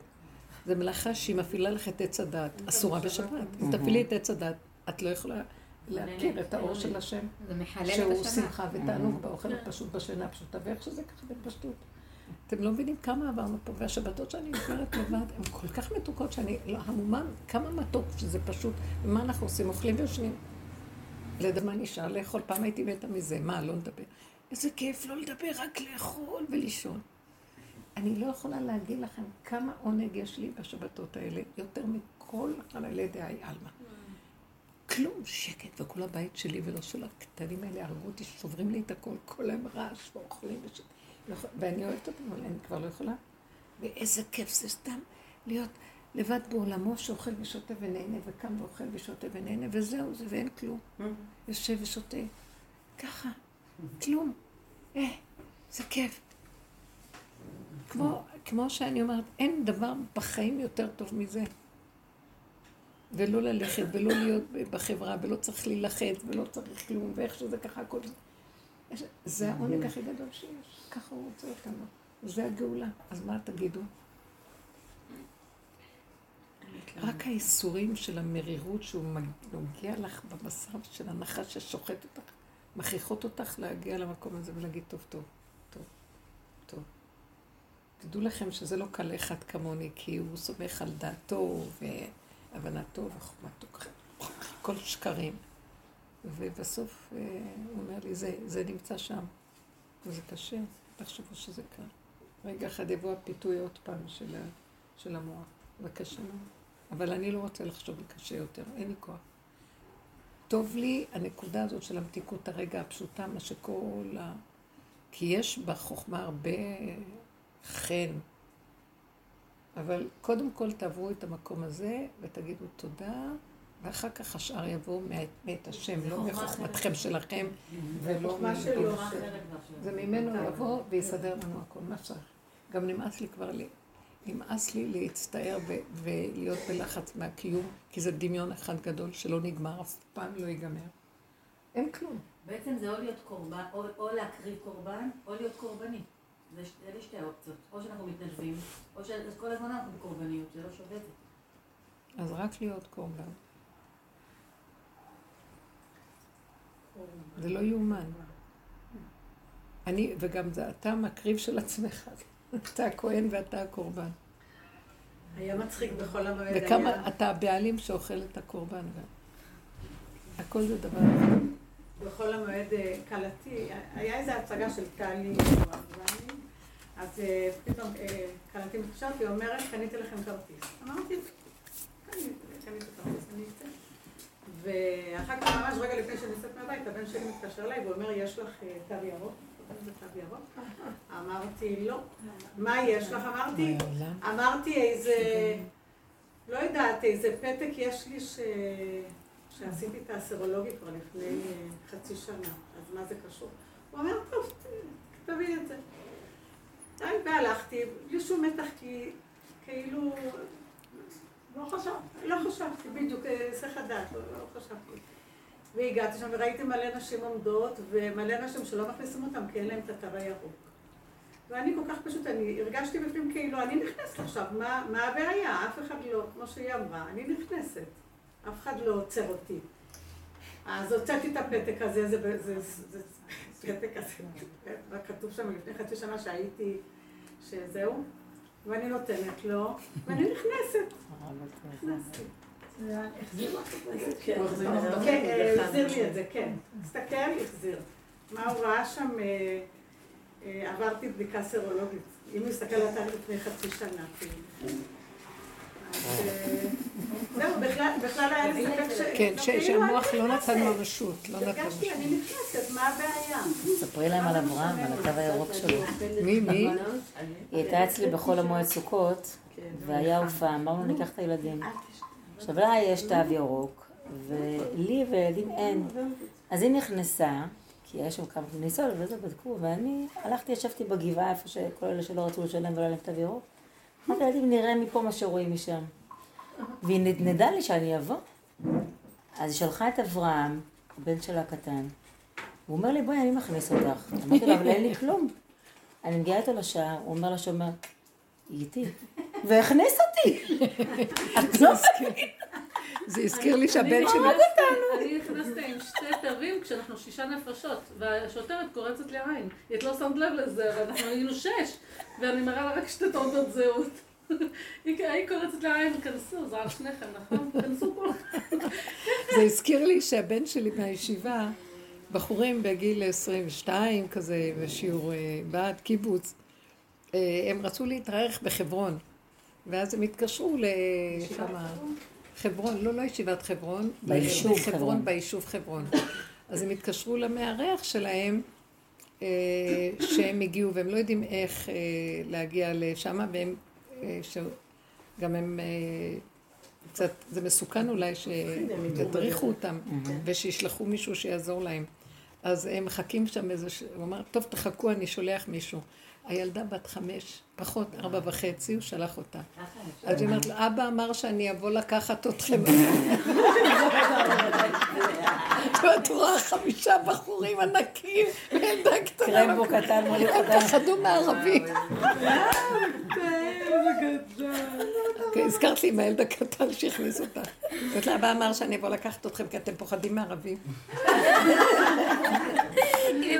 זה מלאכה שהיא מפעילה לך את עץ הדת, אסורה בשבת. אם תפעילי את עץ הדת, את לא יכולה להכיר את האור של השם, שהוא. שמחה ותענוג באוכל הפשוט בשינה הפשוטה, ואיך שזה ככה בפשטות. אתם לא מבינים כמה עברנו פה, והשבתות שאני עוברת לבד הן כל כך מתוקות שאני לא המומה, כמה מתוק שזה פשוט, ומה אנחנו עושים? אוכלים ויושבים. לדעת מה נשאר לאכול? פעם הייתי מתה מזה, מה, לא לדבר. איזה כיף לא לדבר, רק לאכול ולישון. אני לא יכולה להגיד לכם כמה עונג יש לי בשבתות האלה, יותר מכל חללי דעי עלמא. כלום, שקט, וכל הבית שלי ולא של הקטנים האלה הרגו אותי, שוברים לי את הכל, כל היום רעש ואוכלים וש... לא ואני אוהבת אותם, אבל אני כבר לא יכולה. ואיזה כיף זה סתם להיות לבד בעולמו שאוכל ושותה ונהנה, וקם ואוכל ושותה ונהנה, וזהו זה, ואין כלום. יושב ושותה. ככה, כלום. אה, זה כיף. כמו, כמו שאני אומרת, אין דבר בחיים יותר טוב מזה. ולא ללכת, ולא להיות בחברה, ולא צריך להילחץ, ולא צריך כלום, ואיך שזה ככה, הכל זה. זה העונג הכי גדול שיש, ככה הוא רוצה אותנו. זה הגאולה. אז מה תגידו? רק האיסורים של המרירות שהוא נוגע לך בבשר של הנחש ששוחט אותך, מכריחות אותך להגיע למקום הזה ולהגיד טוב, טוב, טוב, טוב. תדעו לכם שזה לא קל אחד כמוני, כי הוא סומך על דעתו והבנתו וחוכמתו, כל שקרים. ובסוף אה, הוא אומר לי, זה, זה נמצא שם. וזה קשה, תחשבו שזה קל. רגע אחד יבוא הפיתוי עוד פעם של, של המוח. זה קשה מאוד. אבל אני לא רוצה לחשוב קשה יותר, אין לי כוח. טוב לי הנקודה הזאת של המתיקות הרגע הפשוטה, מה שכל ה... כי יש בחוכמה הרבה חן. אבל קודם כל תעברו את המקום הזה ותגידו תודה, ואחר כך השאר יבואו מאת, השם, לא מחוכמתכם שלכם ולא מה שלא. זה ממנו יבוא ויסדר לנו הכל, מה שצריך. גם נמאס לי כבר. נמאס לי להצטער ולהיות בלחץ מהקיום, כי זה דמיון אחד גדול שלא נגמר, אף פעם לא ייגמר. אין כלום. בעצם זה או להיות קורבן, או, או להקריב קורבן, או להיות קורבני. אלה שתי האופציות. או שאנחנו מתנדבים, או שכל הזמן אנחנו בקורבניות, זה לא שווה את זה. אז רק להיות קורבן. זה לא יאומן. אני, וגם זה אתה המקריב של עצמך. אתה הכהן ואתה הקורבן. היה מצחיק בחול המועד. היה- וכמה אתה הבעלים שאוכל את הקורבן גם. הכל זה דבר. בחול המועד אה, כלתי, היה איזו הצגה של טלי ואני, אז אה, פתאום אה, כלתי מתקשרת, היא אומרת, קניתי לכם כרטיס. אמרתי, קניתי קניתי כרטיס, אני אצא. ואחר כך ממש רגע לפני שאני יוצאת מהבית, הבן שלי מתקשר אליי ואומר, יש לך אה, תו ירוק? אמרתי, לא. מה יש לך? אמרתי, אמרתי איזה, לא יודעת, איזה פתק יש לי ש... שעשיתי את הסרולוגי כבר לפני חצי שנה, אז מה זה קשור? הוא אומר, טוב, תביאי את זה. והלכתי, בלי שום מתח, כי כאילו, לא חשבתי, לא חשבתי, בדיוק, אה, היסח הדעת, לא, לא חשבתי. והגעתי שם וראיתי מלא נשים עומדות, ומלא נשים שלא מכניסים אותם כי אין להם את התו הירוק. ואני כל כך פשוט, אני הרגשתי בפנים כאילו, אני נכנסת עכשיו, מה, מה הבעיה? אף אחד לא, כמו שהיא אמרה, אני נכנסת. אף אחד לא עוצר אותי. אז הוצאתי את הפתק הזה, זה, זה, זה, זה פתק כזה, כתוב שם לפני חצי שנה שהייתי, שזהו, ואני נותנת לו, ואני נכנסת. נכנסתי. החזיר לי את זה, כן. הסתכל, החזיר. מה הוא ראה שם, אה, אה, עברתי בדיקה סרולוגית. אם הוא הסתכל על התאריך לפני חצי שנה, כאילו. אה, זהו, בכלל היה לי ספק ש... כן, ש- כאילו, שהמוח לא נכנסת. נתן ממשות, לא נתן הרגשתי, ממשות. אני נכנסת, מה הבעיה? ספרי להם על אברהם, על התו הירוק שלו. מי, מי? היא הייתה אצלי בחול המועד סוכות, והיה הופעה, אמרנו ניקח את הילדים. עכשיו לה יש תו ירוק, ולי ולילדים אין. אז היא נכנסה, כי היה שם כמה כניסות וזה בדקו, ואני הלכתי, ישבתי בגבעה איפה שכל אלה שלא רצו לשלם ולא היה להם תו ירוק. אמרתי לילדים, נראה מפה מה שרואים משם. והיא נדנדה לי שאני אבוא. אז היא שלחה את אברהם, הבן שלה הקטן, הוא אומר לי, בואי, אני מכניס אותך. אמרתי לו, אבל אין לי כלום. אני מגיעה איתו לשער, הוא אומר לשומר, היא איתי. והכניס אותי. את לא זה הזכיר לי שהבן אני שלי... אני נכנסתי עם שתי תווים כשאנחנו שישה נפשות, והשוטרת קורצת לי עין. היא את לא שמת לב לזה, ואנחנו היינו שש, ואני מראה לה רק שתי תעודות זהות. היא קורצת לי עין, כנסו, זה על שניכם, נכון? כנסו כולכם. זה הזכיר לי שהבן שלי מהישיבה, בחורים בגיל 22 כזה, בשיעור אה, בעד קיבוץ, אה, הם רצו להתארח בחברון, ואז הם התקשרו לשם... חברון, לא, לא ישיבת חברון, ביישוב חברון. ביישוב חברון. אז הם התקשרו למארח שלהם, אה, שהם הגיעו, והם לא יודעים איך אה, להגיע לשם, והם, אה, שגם הם אה, קצת, זה מסוכן אולי שידריכו אותם, ושישלחו מישהו שיעזור להם. אז הם מחכים שם איזה, הוא אמר, טוב, תחכו, אני שולח מישהו. הילדה בת חמש, פחות, ארבע וחצי, הוא שלח אותה. אז היא אומרת לו, אבא אמר שאני אבוא לקחת אתכם. ואת רואה חמישה בחורים ענקים, וילדה קטנה. קרמבו קטן מולי הם קטן. פחדו מערבים. אוקיי, הזכרת לי עם הילד הקטן שהכניס אותה. אומרת לה, אבא אמר שאני אבוא לקחת אתכם כי אתם פוחדים מערבים.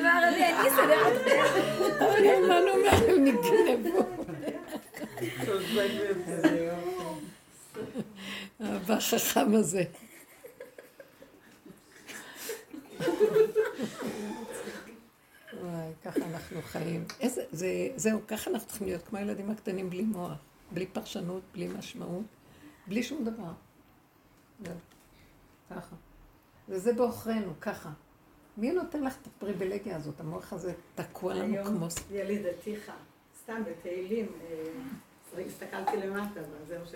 אמרה לי, אני אסדר אתכם. אבל מה לומר, הם נגנבו. האבא החכם הזה. וואי, ככה אנחנו חיים. איזה, זה, זהו, ככה אנחנו צריכים להיות כמו הילדים הקטנים בלי מוח, בלי פרשנות, בלי משמעות. בלי שום דבר. זהו. ככה. וזה בעוכרינו, ככה. מי נותן לך את הפריבילגיה הזאת? המוח הזה תקוע לנו כמו... ילידתיך, סתם בתהילים, אה, הסתכלתי למטה, זהו ש...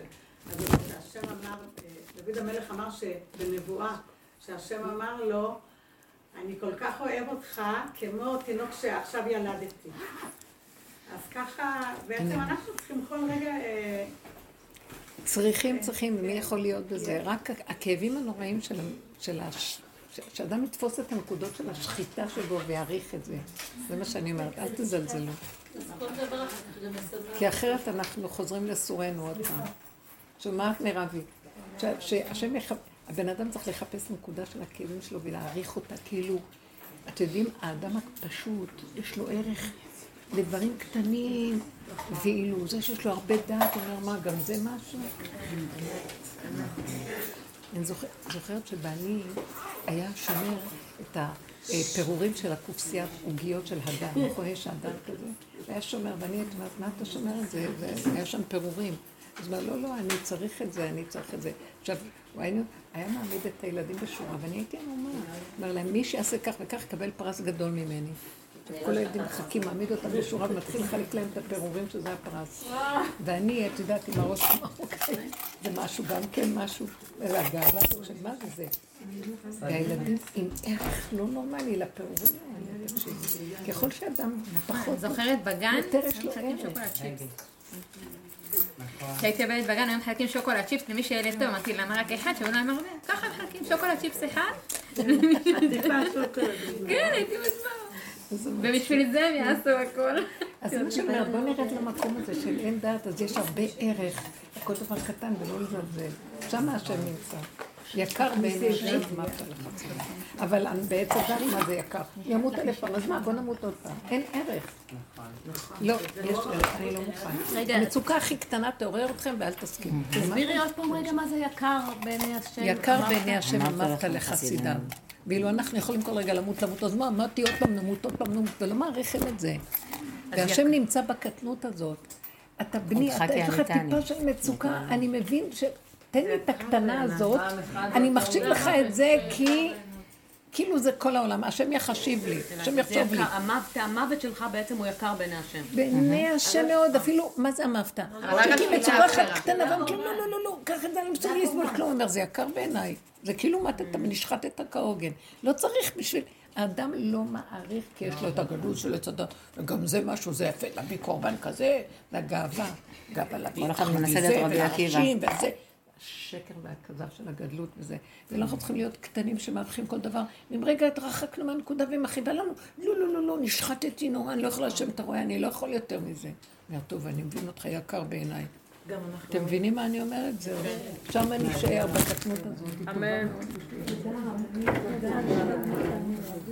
אז השם אמר, אה, דוד המלך אמר שבנבואה, שהשם אמר לו, אני כל כך אוהב אותך כמו תינוק שעכשיו ילדתי. אז ככה, בעצם אנחנו צריכים כל רגע... אה, צריכים, צריכים, מי יכול להיות בזה? רק הכאבים הנוראים של, של הש... שאדם יתפוס את הנקודות של השחיטה שבו ויעריך את זה. זה מה שאני אומרת, אל תזלזלו. כי אחרת אנחנו חוזרים לסורנו עוד פעם. שומעת מירבי? ש- שהשם יח... הבן אדם צריך לחפש נקודה של הכאבים שלו ולהעריך אותה, כאילו, אתם יודעים, האדם הפשוט, יש לו ערך לדברים קטנים, ואילו זה שיש לו הרבה דעת, הוא אומר, מה, גם זה משהו? אני זוכר- זוכרת שבעלי היה שומר את הפירורים של הקופסיית עוגיות של הדר, נכון? יש הדר כזה? היה שומר, ואני הייתי אומרת, מה אתה שומר את זה? והיה שם פירורים. אז הוא אומר, לא, לא, אני צריך את זה, אני צריך את זה. עכשיו, הוא היה, היה מעמיד את הילדים בשורה, ואני הייתי אמורה. אומר להם, מי שיעשה כך וכך, יקבל פרס גדול ממני. כל הילדים מחכים, מעמיד אותם בשורה ומתחיל לחלק להם את הפירורים שזה הפרס. ואני, את יודעת, עם הראש מרוקאי, זה משהו, גם כן משהו, והגאווה הזאת של מה זה זה? והילדים עם ערך לא נורמלי לפירורים האלה. ככל שאדם פחות, זוכרת בגן? יותר יש לו ערך. שוקולד צ'יפס. כשהייתי עובדת בגן, היום מחלקים שוקולד צ'יפס למי שילד טוב, אמרתי למה רק אחד, שאולי הם הרבה, ככה מחלקים שוקולד צ'יפס אחד. כן, הייתי בזמן. ובשביל זה הם יעשו הכל. אז זה מה שאני אומרת, בוא נרד למקום הזה של אין דעת, אז יש הרבה ערך, כל דבר קטן ולא לזלזל. שם השם נמצא. יקר בעיני השם, אמרת לך. אבל בעץ הדת, מה זה יקר? ימות אלף פעם, אז מה, בוא נמות עוד פעם. אין ערך. לא, יש ערך, אני לא מוכן. המצוקה הכי קטנה תעורר אתכם ואל תסכימו. תסבירי עוד פעם רגע מה זה יקר בעיני השם. יקר. בעיני השם אמרת לחסידיו. ואילו אנחנו יכולים כל רגע למות, למות, אז מה, אמרתי עוד פעם נמות, עוד פעם נמות, ולא מעריכים את זה. והשם נמצא בקטנות הזאת. אתה בני, אתה יש לך טיפה של מצוקה, אני מבין ש... תן לי את הקטנה הזאת, אני מחשיב לך את זה כי... כאילו זה כל העולם, השם יחשיב לי, השם יחשוב לי. המוות- המוות שלך בעצם הוא יקר בעיני השם. בעיני השם מאוד, אפילו, מה זה המבטא? כי מצוקה אחת קטנה, ואומרים לא, לא, לא, לא, קח את זה, אני מסוגל לסבול כלום. הוא אומר, זה יקר בעיניי. זה כאילו מתת, נשחטת כהוגן. לא צריך בשביל... האדם לא מעריך, כי יש לו את הגדול של עץ הדת, וגם זה משהו, זה יפה, להביא קורבן כזה, והגאווה, גאווה להביא את זה. והנשים, וזה. השקר והכזב של הגדלות וזה. ואנחנו צריכים להיות קטנים שמערכים כל דבר. אם רגע התרחקנו מהנקודה והיא מכאיבה לנו, לא, לא, לא, לא, נשחטתי נורא, אני לא יכולה לשם, אתה רואה, אני לא יכול יותר מזה. אומר, טוב, אני מבין אותך יקר בעיניי. אתם מבינים מה אני אומרת? זהו. שם אני אשאר בקטנות הזאת. אמן.